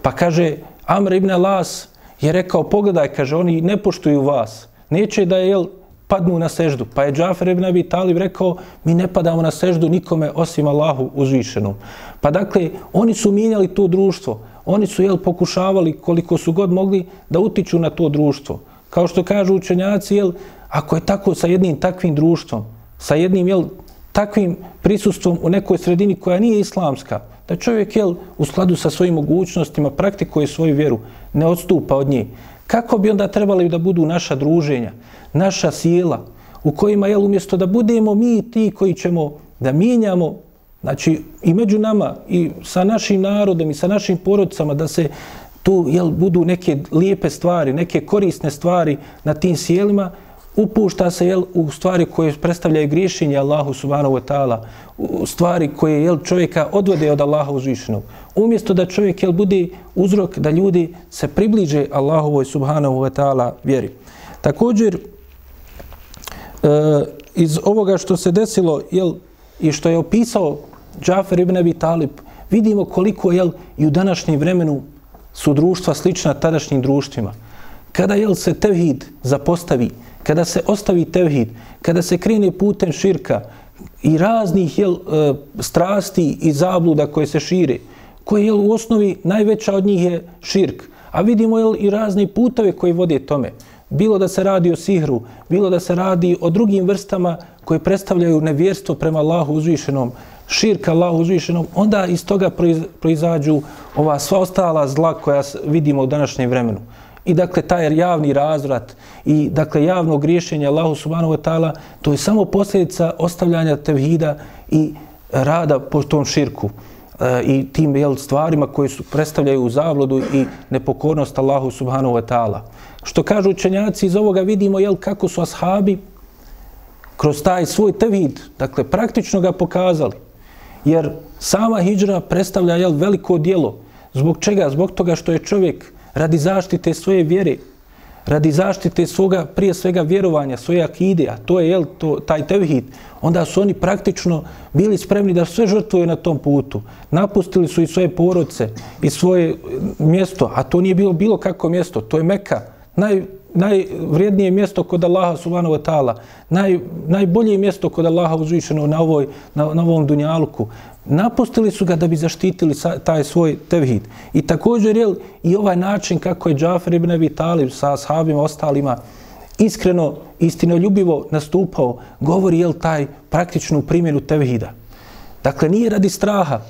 Pa kaže, Amr ibn Las je rekao, pogledaj, kaže, oni ne poštuju vas. Neće da jel, padnu na seždu. Pa je Džafer ibn Abi Talib rekao, mi ne padamo na seždu nikome osim Allahu uzvišenom. Pa dakle, oni su mijenjali to društvo. Oni su jel, pokušavali koliko su god mogli da utiču na to društvo. Kao što kažu učenjaci, jel, ako je tako sa jednim takvim društvom, sa jednim jel, takvim prisustvom u nekoj sredini koja nije islamska, da čovjek jel, u skladu sa svojim mogućnostima praktikuje svoju vjeru, ne odstupa od nje. Kako bi onda trebali da budu naša druženja, naša sjela, u kojima jel, umjesto da budemo mi ti koji ćemo da mijenjamo, znači i među nama i sa našim narodom i sa našim porodcama, da se tu jel, budu neke lijepe stvari, neke korisne stvari na tim sjelima, upušta se jel, u stvari koje predstavljaju griješenje Allahu subhanahu wa ta'ala, u stvari koje jel, čovjeka odvode od Allaha uzvišenog. Umjesto da čovjek jel, bude uzrok da ljudi se približe Allahovoj subhanahu wa ta'ala vjeri. Također, e, iz ovoga što se desilo jel, i što je opisao Džafer ibn Abi Talib, vidimo koliko jel, i u današnjem vremenu su društva slična tadašnjim društvima. Kada jel, se tevhid zapostavi, kada se ostavi tevhid, kada se krene putem širka i raznih jel, e, strasti i zabluda koje se šire, koje jel, u osnovi najveća od njih je širk, a vidimo jel, i razne putove koji vode tome, bilo da se radi o sihru, bilo da se radi o drugim vrstama koje predstavljaju nevjerstvo prema Allahu uzvišenom, širka Allahu uzvišenom, onda iz toga proizađu ova sva ostala zla koja vidimo u današnjem vremenu. I dakle, taj javni razvrat i dakle, javno griješenje Allahu subhanahu wa ta'ala, to je samo posljedica ostavljanja tevhida i rada po tom širku e, i tim jel, stvarima koje su predstavljaju zavlodu i nepokornost Allahu subhanahu wa ta'ala. Što kažu učenjaci, iz ovoga vidimo jel, kako su ashabi kroz taj svoj tevhid, dakle, praktično ga pokazali. Jer sama hijđra predstavlja jel, veliko dijelo. Zbog čega? Zbog toga što je čovjek radi zaštite svoje vjere, radi zaštite svoga, prije svega vjerovanja, svoje akide, a to je jel, to, taj tevhid, onda su oni praktično bili spremni da sve žrtvuju na tom putu. Napustili su i svoje porodce i svoje mjesto, a to nije bilo bilo kako mjesto, to je Meka, naj, najvrijednije mjesto kod Allaha subhanahu wa ta'ala, naj, najbolje mjesto kod Allaha uzvišeno na, ovoj, na, na ovom dunjalku. Napustili su ga da bi zaštitili sa, taj svoj tevhid. I također, jel, i ovaj način kako je Džafer ibn Abi Talib sa sahabima ostalima iskreno, istinoljubivo nastupao, govori jel taj praktičnu primjenu tevhida. Dakle, nije radi straha,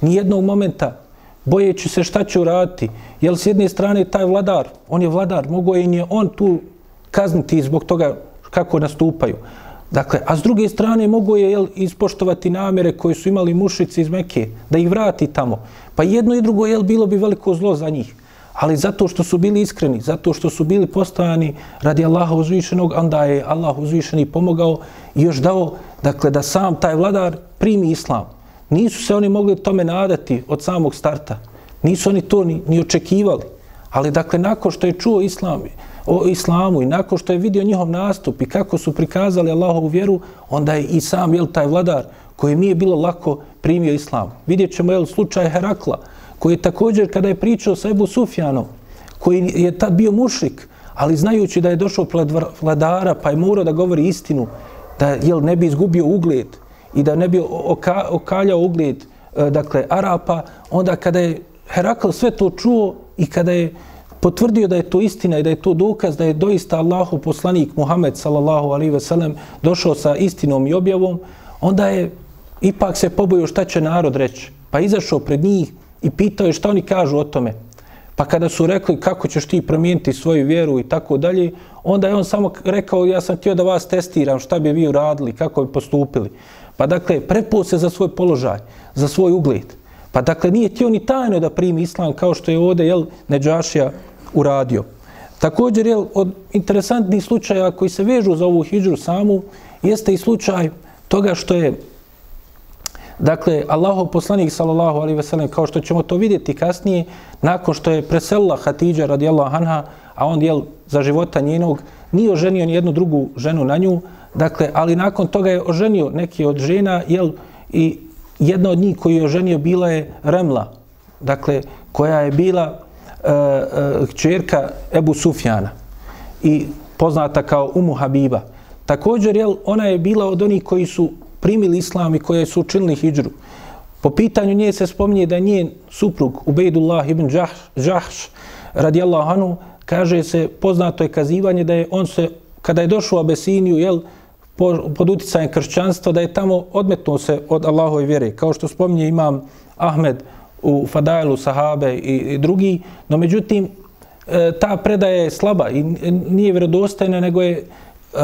ni jednog momenta, bojeći se šta će uraditi. Jel s jedne strane taj vladar, on je vladar, mogo je nje on tu kazniti zbog toga kako nastupaju. Dakle, a s druge strane mogo je jel, ispoštovati namere koje su imali mušici iz Mekke, da ih vrati tamo. Pa jedno i drugo jel, bilo bi veliko zlo za njih. Ali zato što su bili iskreni, zato što su bili postojani radi Allaha uzvišenog, onda je Allah uzvišeni pomogao i još dao dakle, da sam taj vladar primi islam. Nisu se oni mogli tome nadati od samog starta. Nisu oni to ni, ni očekivali. Ali dakle, nakon što je čuo islam, o islamu i nakon što je vidio njihov nastup i kako su prikazali Allahovu vjeru, onda je i sam jel, taj vladar koji nije bilo lako primio islam. Vidjet ćemo jel, slučaj Herakla, koji je također kada je pričao sa Ebu Sufjanom, koji je tad bio mušrik, ali znajući da je došao pred vladara pa je morao da govori istinu, da jel, ne bi izgubio ugled i da ne bi oka, okaljao ugled e, dakle, Arapa, onda kada je Herakl sve to čuo i kada je potvrdio da je to istina i da je to dokaz da je doista Allahu poslanik Muhammed sallallahu alaihi ve sellem došao sa istinom i objavom, onda je ipak se pobojio šta će narod reći. Pa izašao pred njih i pitao je šta oni kažu o tome. Pa kada su rekli kako ćeš ti promijeniti svoju vjeru i tako dalje, onda je on samo rekao ja sam htio da vas testiram šta bi vi uradili, kako bi postupili. Pa dakle, prepo se za svoj položaj, za svoj ugled. Pa dakle, nije tio ni tajno da primi islam kao što je ovdje, jel, Neđašija uradio. Također, jel, od interesantnih slučaja koji se vežu za ovu hijđru samu, jeste i slučaj toga što je Dakle, Allahov poslanik, sallallahu alaihi ve sellem, kao što ćemo to vidjeti kasnije, nakon što je preselila Hatidža radijallahu anha, a on jel, za života njenog, nije oženio ni jednu drugu ženu na nju, dakle, ali nakon toga je oženio neki od žena, jel, i jedna od njih koju je oženio bila je Remla, dakle, koja je bila e, e, uh, čerka Ebu Sufjana i poznata kao Umu Habiba. Također, jel, ona je bila od onih koji su primili islam i koje su učinili hijđru. Po pitanju nje se spominje da njen suprug Ubejdullah ibn Jahš radijallahu anhu kaže se, poznato je kazivanje da je on se, kada je došao u Abesiniju, jel, pod uticajem kršćanstva, da je tamo odmetnuo se od Allahove vjere. Kao što spominje imam Ahmed u Fadailu, Sahabe i, i drugi, no međutim, e, ta predaja je slaba i nije vjerodostajna, nego je uh,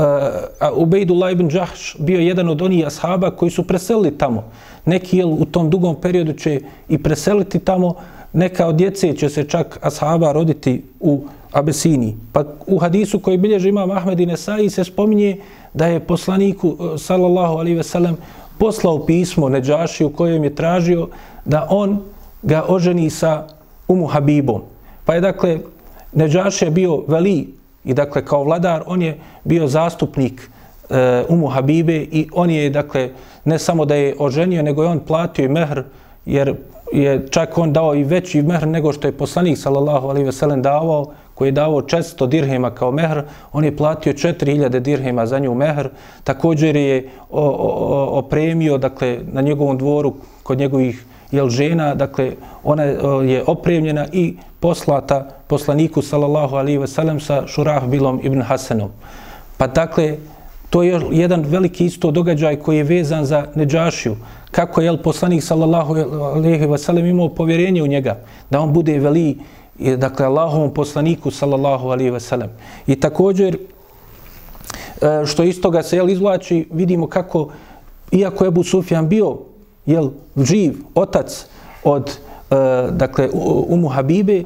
Ubejdullah ibn Jahš bio jedan od onih ashaba koji su preselili tamo. Neki jel, u tom dugom periodu će i preseliti tamo, neka od djece će se čak ashaba roditi u Abesini. Pa u hadisu koji bilježi imam Ahmed i Nesai se spominje da je poslaniku e, sallallahu alaihi ve sellem poslao pismo Neđaši u kojem je tražio da on ga oženi sa Umu Habibom. Pa je dakle Neđaši je bio veli I dakle, kao vladar, on je bio zastupnik e, Umu Habibe i on je, dakle, ne samo da je oženio, nego je on platio i mehr, jer je čak on dao i veći mehr nego što je poslanik, sallallahu alaihi ve sellem, davao, koji je davao 400 dirhema kao mehr, on je platio 4000 dirhema za nju mehr. Također je opremio, dakle, na njegovom dvoru, kod njegovih jel, žena, dakle, ona je opremljena i poslata poslaniku sallallahu alaihi wasallam sa Šurahbilom ibn Hasanom. Pa dakle, to je jedan veliki isto događaj koji je vezan za Neđašiju. Kako je poslanik sallallahu alaihi wasallam imao povjerenje u njega, da on bude veli, I, dakle, Allahovom poslaniku sallallahu alaihi ve sellem. I također, e, što iz toga se jel, izvlači, vidimo kako, iako je Abu Sufjan bio jel, živ, otac od e, dakle, Umu Habibe, e,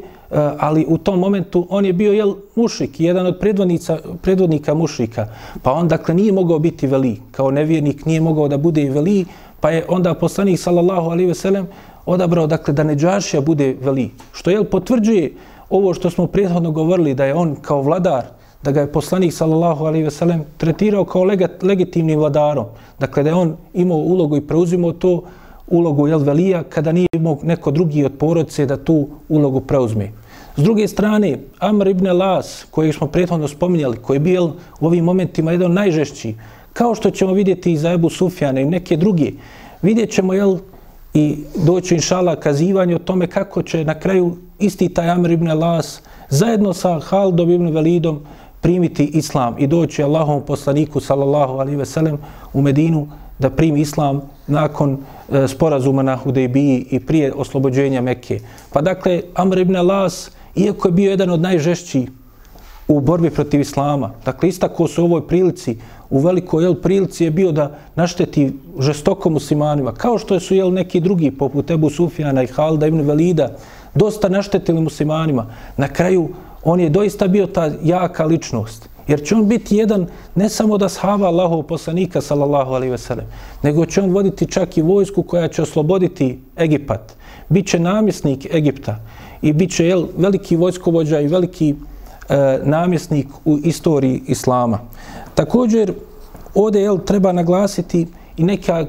ali u tom momentu on je bio jel, mušik, jedan od predvodnica, predvodnika mušika, pa on dakle nije mogao biti veli, kao nevjernik nije mogao da bude veli, pa je onda poslanik sallallahu alaihi ve sellem odabrao dakle da Neđašija bude veli, što je potvrđuje ovo što smo prethodno govorili da je on kao vladar, da ga je poslanik sallallahu alejhi ve sellem tretirao kao legitimnim vladarom, dakle da je on imao ulogu i preuzimao to ulogu jel, velija kada nije imao neko drugi od porodice da tu ulogu preuzme. S druge strane, Amr ibn Las, koji smo prethodno spominjali, koji je bio u ovim momentima jedan najžešći, kao što ćemo vidjeti i za Ebu Sufjana i neke druge, vidjet ćemo jel, i doći inšala kazivanje o tome kako će na kraju isti taj Amr ibn Las zajedno sa Haldom ibn Velidom primiti islam i doći Allahom poslaniku sallallahu alaihi ve sellem u Medinu da primi islam nakon e, sporazuma na Hudejbiji i prije oslobođenja Mekke. Pa dakle, Amr ibn Las, iako je bio jedan od najžešćih u borbi protiv islama, dakle, istako se u ovoj prilici, u velikoj jel, prilici je bio da našteti žestoko muslimanima, kao što su jel, neki drugi, poput Ebu Sufjana i Halda ibn Velida, dosta naštetili muslimanima. Na kraju, on je doista bio ta jaka ličnost. Jer će on biti jedan, ne samo da shava Allahov poslanika, sallallahu alaihi veselem, nego će on voditi čak i vojsku koja će osloboditi Egipat. Biće namjesnik Egipta i bit će jel, veliki vojskovođa i veliki e, namjesnik u istoriji Islama. Također, ovdje jel, treba naglasiti i neka e,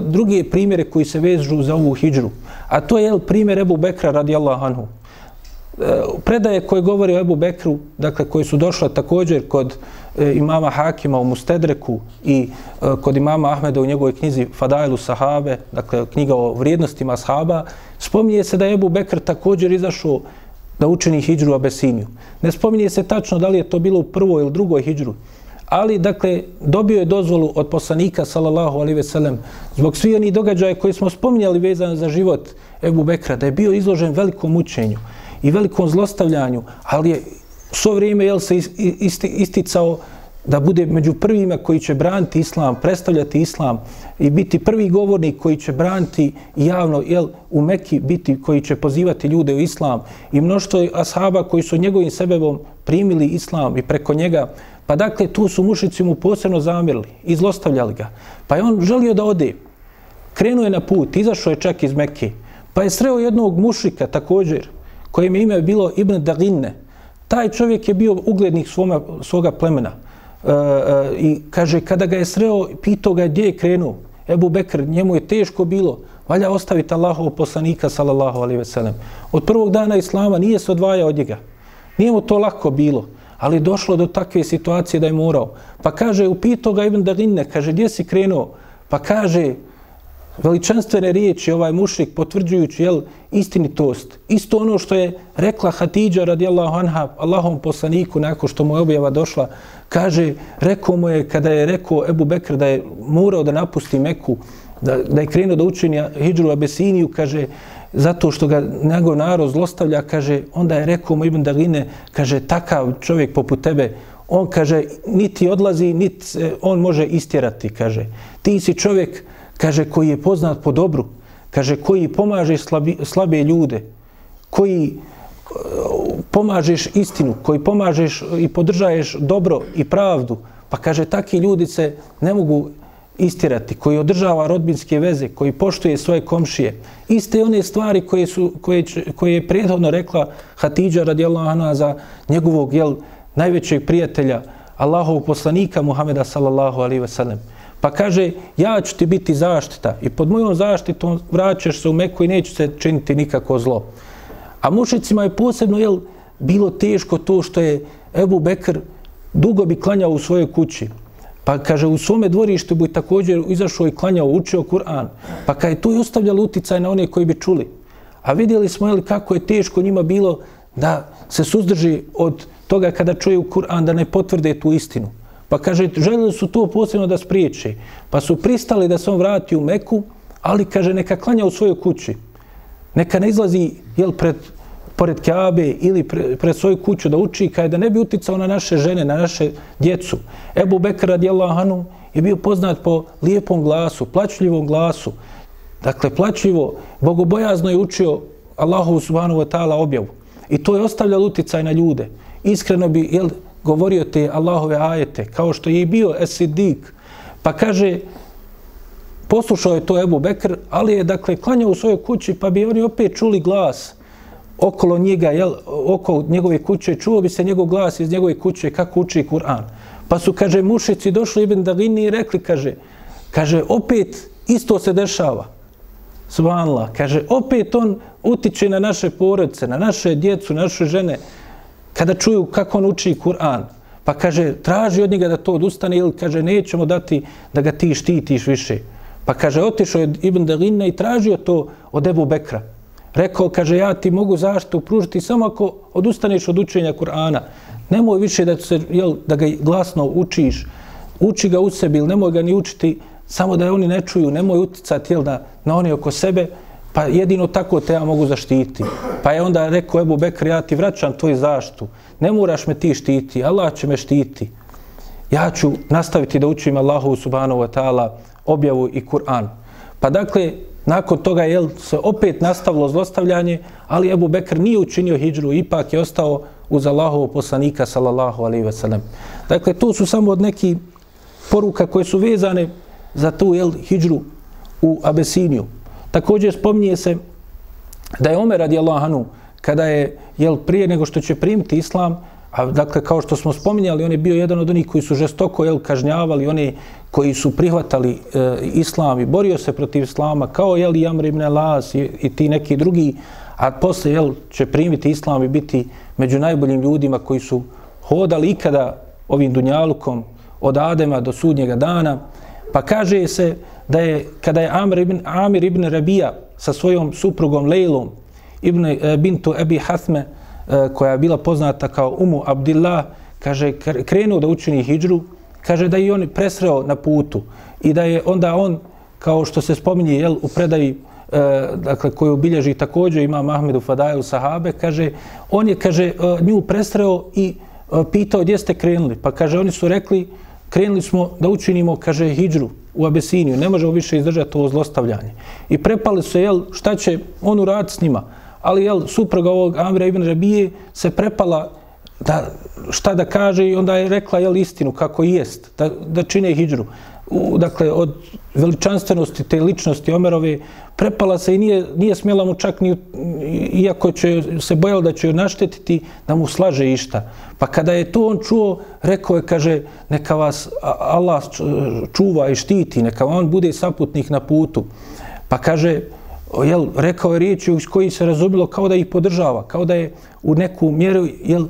druge primjere koji se vežu za ovu hijđru. A to je jel, primjer Ebu Bekra radijallahu anhu. E, predaje koje govori o Ebu Bekru, dakle, koje su došle također kod e, imama Hakima u Mustedreku i e, kod imama Ahmeda u njegovoj knjizi Fadailu Sahabe, dakle, knjiga o vrijednostima sahaba, spominje se da je Ebu Bekr također izašao da učini hijđru Abesiniju. Ne spominje se tačno da li je to bilo u prvoj ili drugoj hijđru, ali, dakle, dobio je dozvolu od poslanika, sallallahu alejhi ve sellem, zbog svih onih događaja koji smo spominjali vezano za život Ebu Bekra, da je bio izložen velikom mučenju i velikom zlostavljanju, ali je svo vrijeme jel, se isti, isticao da bude među prvima koji će braniti islam, predstavljati islam i biti prvi govornik koji će braniti javno jel, u Meki, biti koji će pozivati ljude u islam i mnoštvo ashaba koji su njegovim sebebom primili islam i preko njega. Pa dakle, tu su mušici mu posebno zamirili i zlostavljali ga. Pa je on želio da ode. Krenuo je na put, izašao je čak iz Mekke. Pa je sreo jednog mušika također, kojem je ime bilo Ibn Daginne. Taj čovjek je bio uglednik svoma, svoga plemena. E, e, I kaže, kada ga je sreo, pitao ga gdje je krenuo. Ebu Bekr, njemu je teško bilo. Valja ostaviti Allahov poslanika, sallallahu alaihi ve sellem. Od prvog dana Islama nije se odvajao od njega. Nije mu to lako bilo. Ali došlo do takve situacije da je morao. Pa kaže, upitao ga Ibn Darine, kaže, gdje si krenuo? Pa kaže, veličanstvene riječi ovaj mušrik potvrđujući jel, istinitost. Isto ono što je rekla Hatidža radijallahu anha Allahom poslaniku nakon što mu je objava došla. Kaže, rekao mu je kada je rekao Ebu Bekr da je morao da napusti Meku, da, da je krenuo da učini Hidžru Abesiniju, kaže, zato što ga njegov narod zlostavlja, kaže, onda je rekao mu Ibn Daline, kaže, takav čovjek poput tebe, on kaže, niti odlazi, niti on može istjerati, kaže. Ti si čovjek, kaže, koji je poznat po dobru, kaže, koji pomaže slabi, slabe ljude, koji e, pomažeš istinu, koji pomažeš i podržaješ dobro i pravdu, pa kaže, takvi ljudi se ne mogu istirati, koji održava rodbinske veze, koji poštuje svoje komšije. Iste one stvari koje, su, koje, koje je prethodno rekla Hatidža radijallahu anha za njegovog jel, najvećeg prijatelja, Allahov poslanika Muhameda sallallahu alaihi ve sellem. Pa kaže, ja ću ti biti zaštita i pod mojom zaštitom vraćaš se u Meku i neću se činiti nikako zlo. A mušicima je posebno jel, bilo teško to što je Ebu Bekr dugo bi klanjao u svojoj kući. Pa kaže, u svome dvorištu bi također izašao i klanjao, učio Kur'an. Pa kaže, tu je ostavljalo uticaj na one koji bi čuli. A vidjeli smo jel, kako je teško njima bilo da se suzdrži od toga kada čuju Kur'an da ne potvrde tu istinu. Pa kaže, željeli su to posebno da spriječe. Pa su pristali da se on vrati u Meku, ali kaže, neka klanja u svojoj kući. Neka ne izlazi jel, pred, pored Kaabe ili pre, pred svoju kuću da uči, kaj da ne bi uticao na naše žene, na naše djecu. Ebu Bekr radijallahu anhu je bio poznat po lijepom glasu, plačljivom glasu. Dakle, plačljivo, bogobojazno je učio Allahu subhanahu wa ta'ala objavu. I to je ostavljalo uticaj na ljude. Iskreno bi, jel, govorio te Allahove ajete, kao što je i bio Esidik, pa kaže, poslušao je to Ebu Bekr, ali je, dakle, klanjao u svojoj kući, pa bi oni opet čuli glas okolo njega, jel, oko njegove kuće, čuo bi se njegov glas iz njegove kuće kako uči Kur'an. Pa su, kaže, mušici došli Ibn Dagini i rekli, kaže, kaže, opet isto se dešava. Subhanallah, kaže, opet on utiče na naše porodice, na naše djecu, na naše žene kada čuju kako on uči Kur'an, pa kaže, traži od njega da to odustane ili kaže, nećemo dati da ga ti štitiš više. Pa kaže, otišao je Ibn Dalina i tražio to od Ebu Bekra. Rekao, kaže, ja ti mogu zaštitu pružiti samo ako odustaneš od učenja Kur'ana. nemoj više da, se, jel, da ga glasno učiš, uči ga u sebi ili nemoj ga ni učiti samo da je oni ne čuju, nemoj uticati jel, na, na oni oko sebe, pa jedino tako te ja mogu zaštiti. Pa je onda rekao Ebu Bekr, ja ti vraćam tvoju zaštu, ne moraš me ti štiti, Allah će me štiti. Ja ću nastaviti da učim Allahu subhanahu wa ta'ala objavu i Kur'an. Pa dakle, nakon toga je se opet nastavilo zlostavljanje, ali Ebu Bekr nije učinio hijđru, ipak je ostao uz Allahovu poslanika, sallallahu alaihi ve sellem. Dakle, to su samo od neki poruka koje su vezane za tu jel, hijđru u Abesiniju. Također spominje se da je Omer radijallahu anhu kada je jel, prije nego što će primiti islam, a dakle kao što smo spominjali, on je bio jedan od onih koji su žestoko jel, kažnjavali, oni koji su prihvatali e, islam i borio se protiv islama, kao jel, Jamr ibn Las i, i ti neki drugi, a posle jel, će primiti islam i biti među najboljim ljudima koji su hodali ikada ovim dunjalukom od Adema do sudnjega dana, pa kaže se da je kada je Amr ibn, Amir ibn Rabija sa svojom suprugom Lejlom ibn e, bintu Ebi Hathme e, eh, koja je bila poznata kao Umu Abdillah kaže krenuo da učini hijđru kaže da je on presreo na putu i da je onda on kao što se spominje jel, u predaji e, dakle, koju bilježi također ima Mahmedu Fadaju sahabe, kaže, on je, kaže, nju presreo i pitao gdje ste krenuli. Pa kaže, oni su rekli, krenuli smo da učinimo, kaže, hijđru u Abesiniju, ne možemo više izdržati ovo zlostavljanje. I prepali su, jel, šta će on uraditi s njima? Ali, jel, supruga ovog Amira ibn Rabije se prepala da, šta da kaže i onda je rekla, jel, istinu kako jest, da, da čine hijđru dakle, od veličanstvenosti te ličnosti Omerove, prepala se i nije, nije smjela mu čak ni, iako će se bojala da će ju naštetiti, da mu slaže išta. Pa kada je to on čuo, rekao je, kaže, neka vas Allah čuva i štiti, neka on bude saputnik na putu. Pa kaže, jel, rekao je riječi iz koji se razumilo kao da ih podržava, kao da je u neku mjeru, jel, e,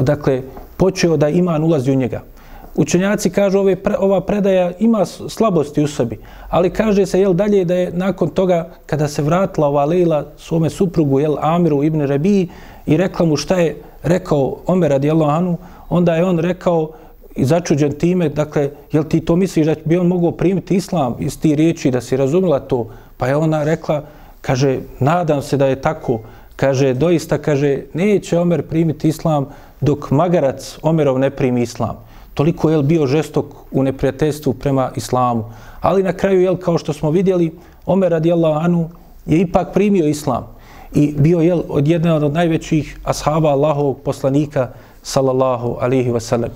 dakle, počeo da iman ulazi u njega učenjaci kažu ove, ova predaja ima slabosti u sebi, ali kaže se jel dalje da je nakon toga kada se vratila ova Leila svome suprugu jel Amiru ibn Rabi i rekla mu šta je rekao Omer radijallahu anhu, onda je on rekao i začuđen time, dakle, jel ti to misliš da bi on mogao primiti islam iz ti riječi da si razumila to? Pa je ona rekla, kaže, nadam se da je tako, kaže, doista, kaže, neće Omer primiti islam dok magarac Omerov ne primi islam toliko je bio žestok u neprijateljstvu prema islamu. Ali na kraju, jel, kao što smo vidjeli, Omer radijallahu anu je ipak primio islam i bio je od jedan od najvećih ashaba Allahovog poslanika sallallahu alihi wasallam.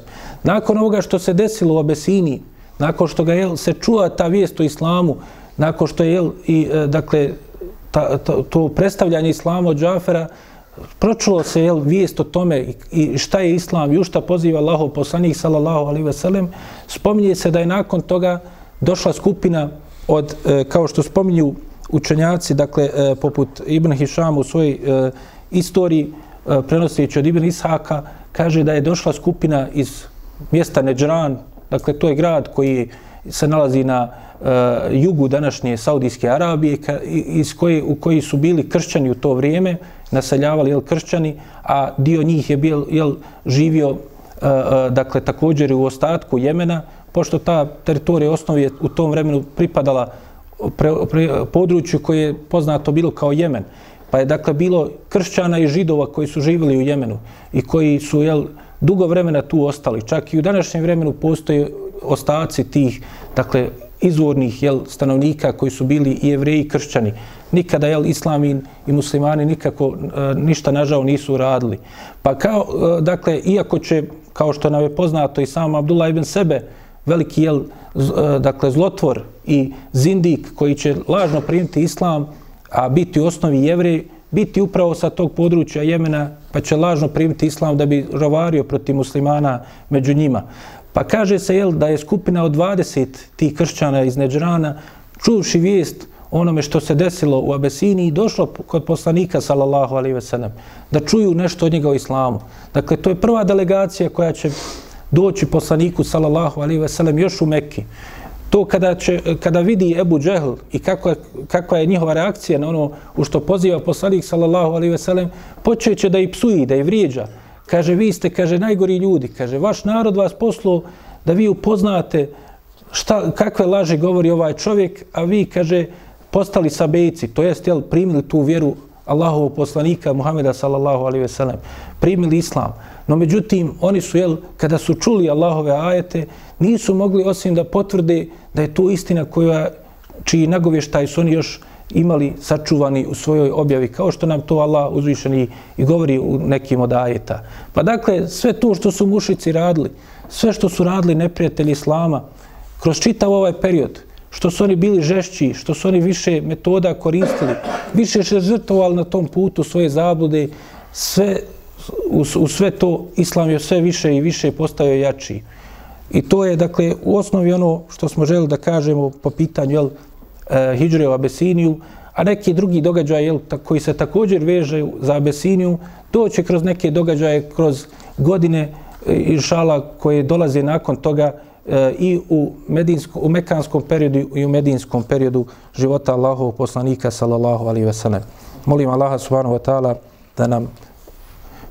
Nakon ovoga što se desilo u Abesini, nakon što ga je se čuva ta vijest o islamu, nakon što je jel, i, e, dakle, ta, ta, to predstavljanje islama od Džafera, pročulo se jel, vijest o tome i šta je islam i u šta poziva Allaho poslanik sallallahu alaihi ve sellem, spominje se da je nakon toga došla skupina od, e, kao što spominju učenjaci, dakle, e, poput Ibn Hišam u svojoj e, istoriji, e, prenoseći od Ibn Ishaka, kaže da je došla skupina iz mjesta Neđran, dakle, to je grad koji se nalazi na e, jugu današnje Saudijske Arabije, iz koje, u koji su bili kršćani u to vrijeme, naseljavali jel, kršćani, a dio njih je bil, jel, živio e, e dakle, također u ostatku Jemena, pošto ta teritorija osnovi je u tom vremenu pripadala pre, pre, području koje je poznato bilo kao Jemen. Pa je dakle bilo kršćana i židova koji su živjeli u Jemenu i koji su jel, dugo vremena tu ostali. Čak i u današnjem vremenu postoje ostaci tih dakle, izvornih jel, stanovnika koji su bili i jevreji i kršćani nikada jel islamin i muslimani nikako e, ništa nažao nisu radili. Pa kao e, dakle iako će kao što nam je poznato i sam Abdullah ibn Sebe veliki jel z, e, dakle zlotvor i zindik koji će lažno primiti islam a biti u osnovi jevrej biti upravo sa tog područja Jemena pa će lažno primiti islam da bi rovario protiv muslimana među njima. Pa kaže se jel da je skupina od 20 tih kršćana iz Neđrana čuvši vijest onome što se desilo u Abesini i došlo kod poslanika sallallahu alejhi ve sellem da čuju nešto od njega o islamu. Dakle to je prva delegacija koja će doći poslaniku sallallahu alejhi ve sellem još u Mekki. To kada će kada vidi Ebu Džehl i kako je, kakva je njihova reakcija na ono u što poziva poslanik sallallahu alejhi ve sellem, počeće da i psuje, da i vrijeđa kaže, vi ste, kaže, najgori ljudi, kaže, vaš narod vas poslo da vi upoznate šta, kakve laži govori ovaj čovjek, a vi, kaže, postali sabejci, to jest, jel, primili tu vjeru Allahovog poslanika Muhameda sallallahu alaihi ve sellem, primili islam. No međutim, oni su, jel, kada su čuli Allahove ajete, nisu mogli osim da potvrde da je to istina koja, čiji nagovještaj su oni još imali sačuvani u svojoj objavi, kao što nam to Allah uzvišeni i govori u nekim od ajeta. Pa dakle, sve to što su mušici radili, sve što su radili neprijatelji Islama, kroz čitav ovaj period, što su oni bili žešći, što su oni više metoda koristili, više se žrtovali na tom putu svoje zablude, sve, u, u sve to Islam je sve više i više postao jači. I to je, dakle, u osnovi ono što smo želi da kažemo po pitanju jel, e, Hidžre u Abesiniju, a neki drugi događaj jel, koji se također veže za Abesiniju, doće kroz neke događaje, kroz godine e, inšala koje dolaze nakon toga e, i u, medinsko, u mekanskom periodu i u medinskom periodu života Allahovog poslanika sallallahu alaihi ve sellem. Molim Allaha subhanahu wa ta'ala da nam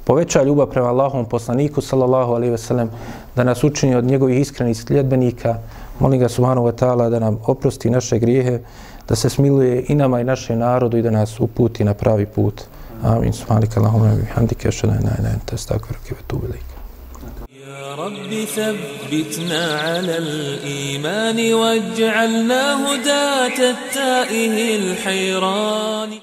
poveća ljubav prema Allahovom poslaniku sallallahu alaihi ve sellem, da nas učini od njegovih iskrenih sljedbenika. Molim ga subhanahu wa ta'ala da nam oprosti naše grijehe, da se smiluje i nama i našem narodu i da nas uputi na pravi put. Amin. Subhanika Allahumma bihamdika ashhadu an la ilaha illa anta astaghfiruka wa atubu ilaik. يا رب ثبتنا على الإيمان واجعلنا هداة التائه الحيران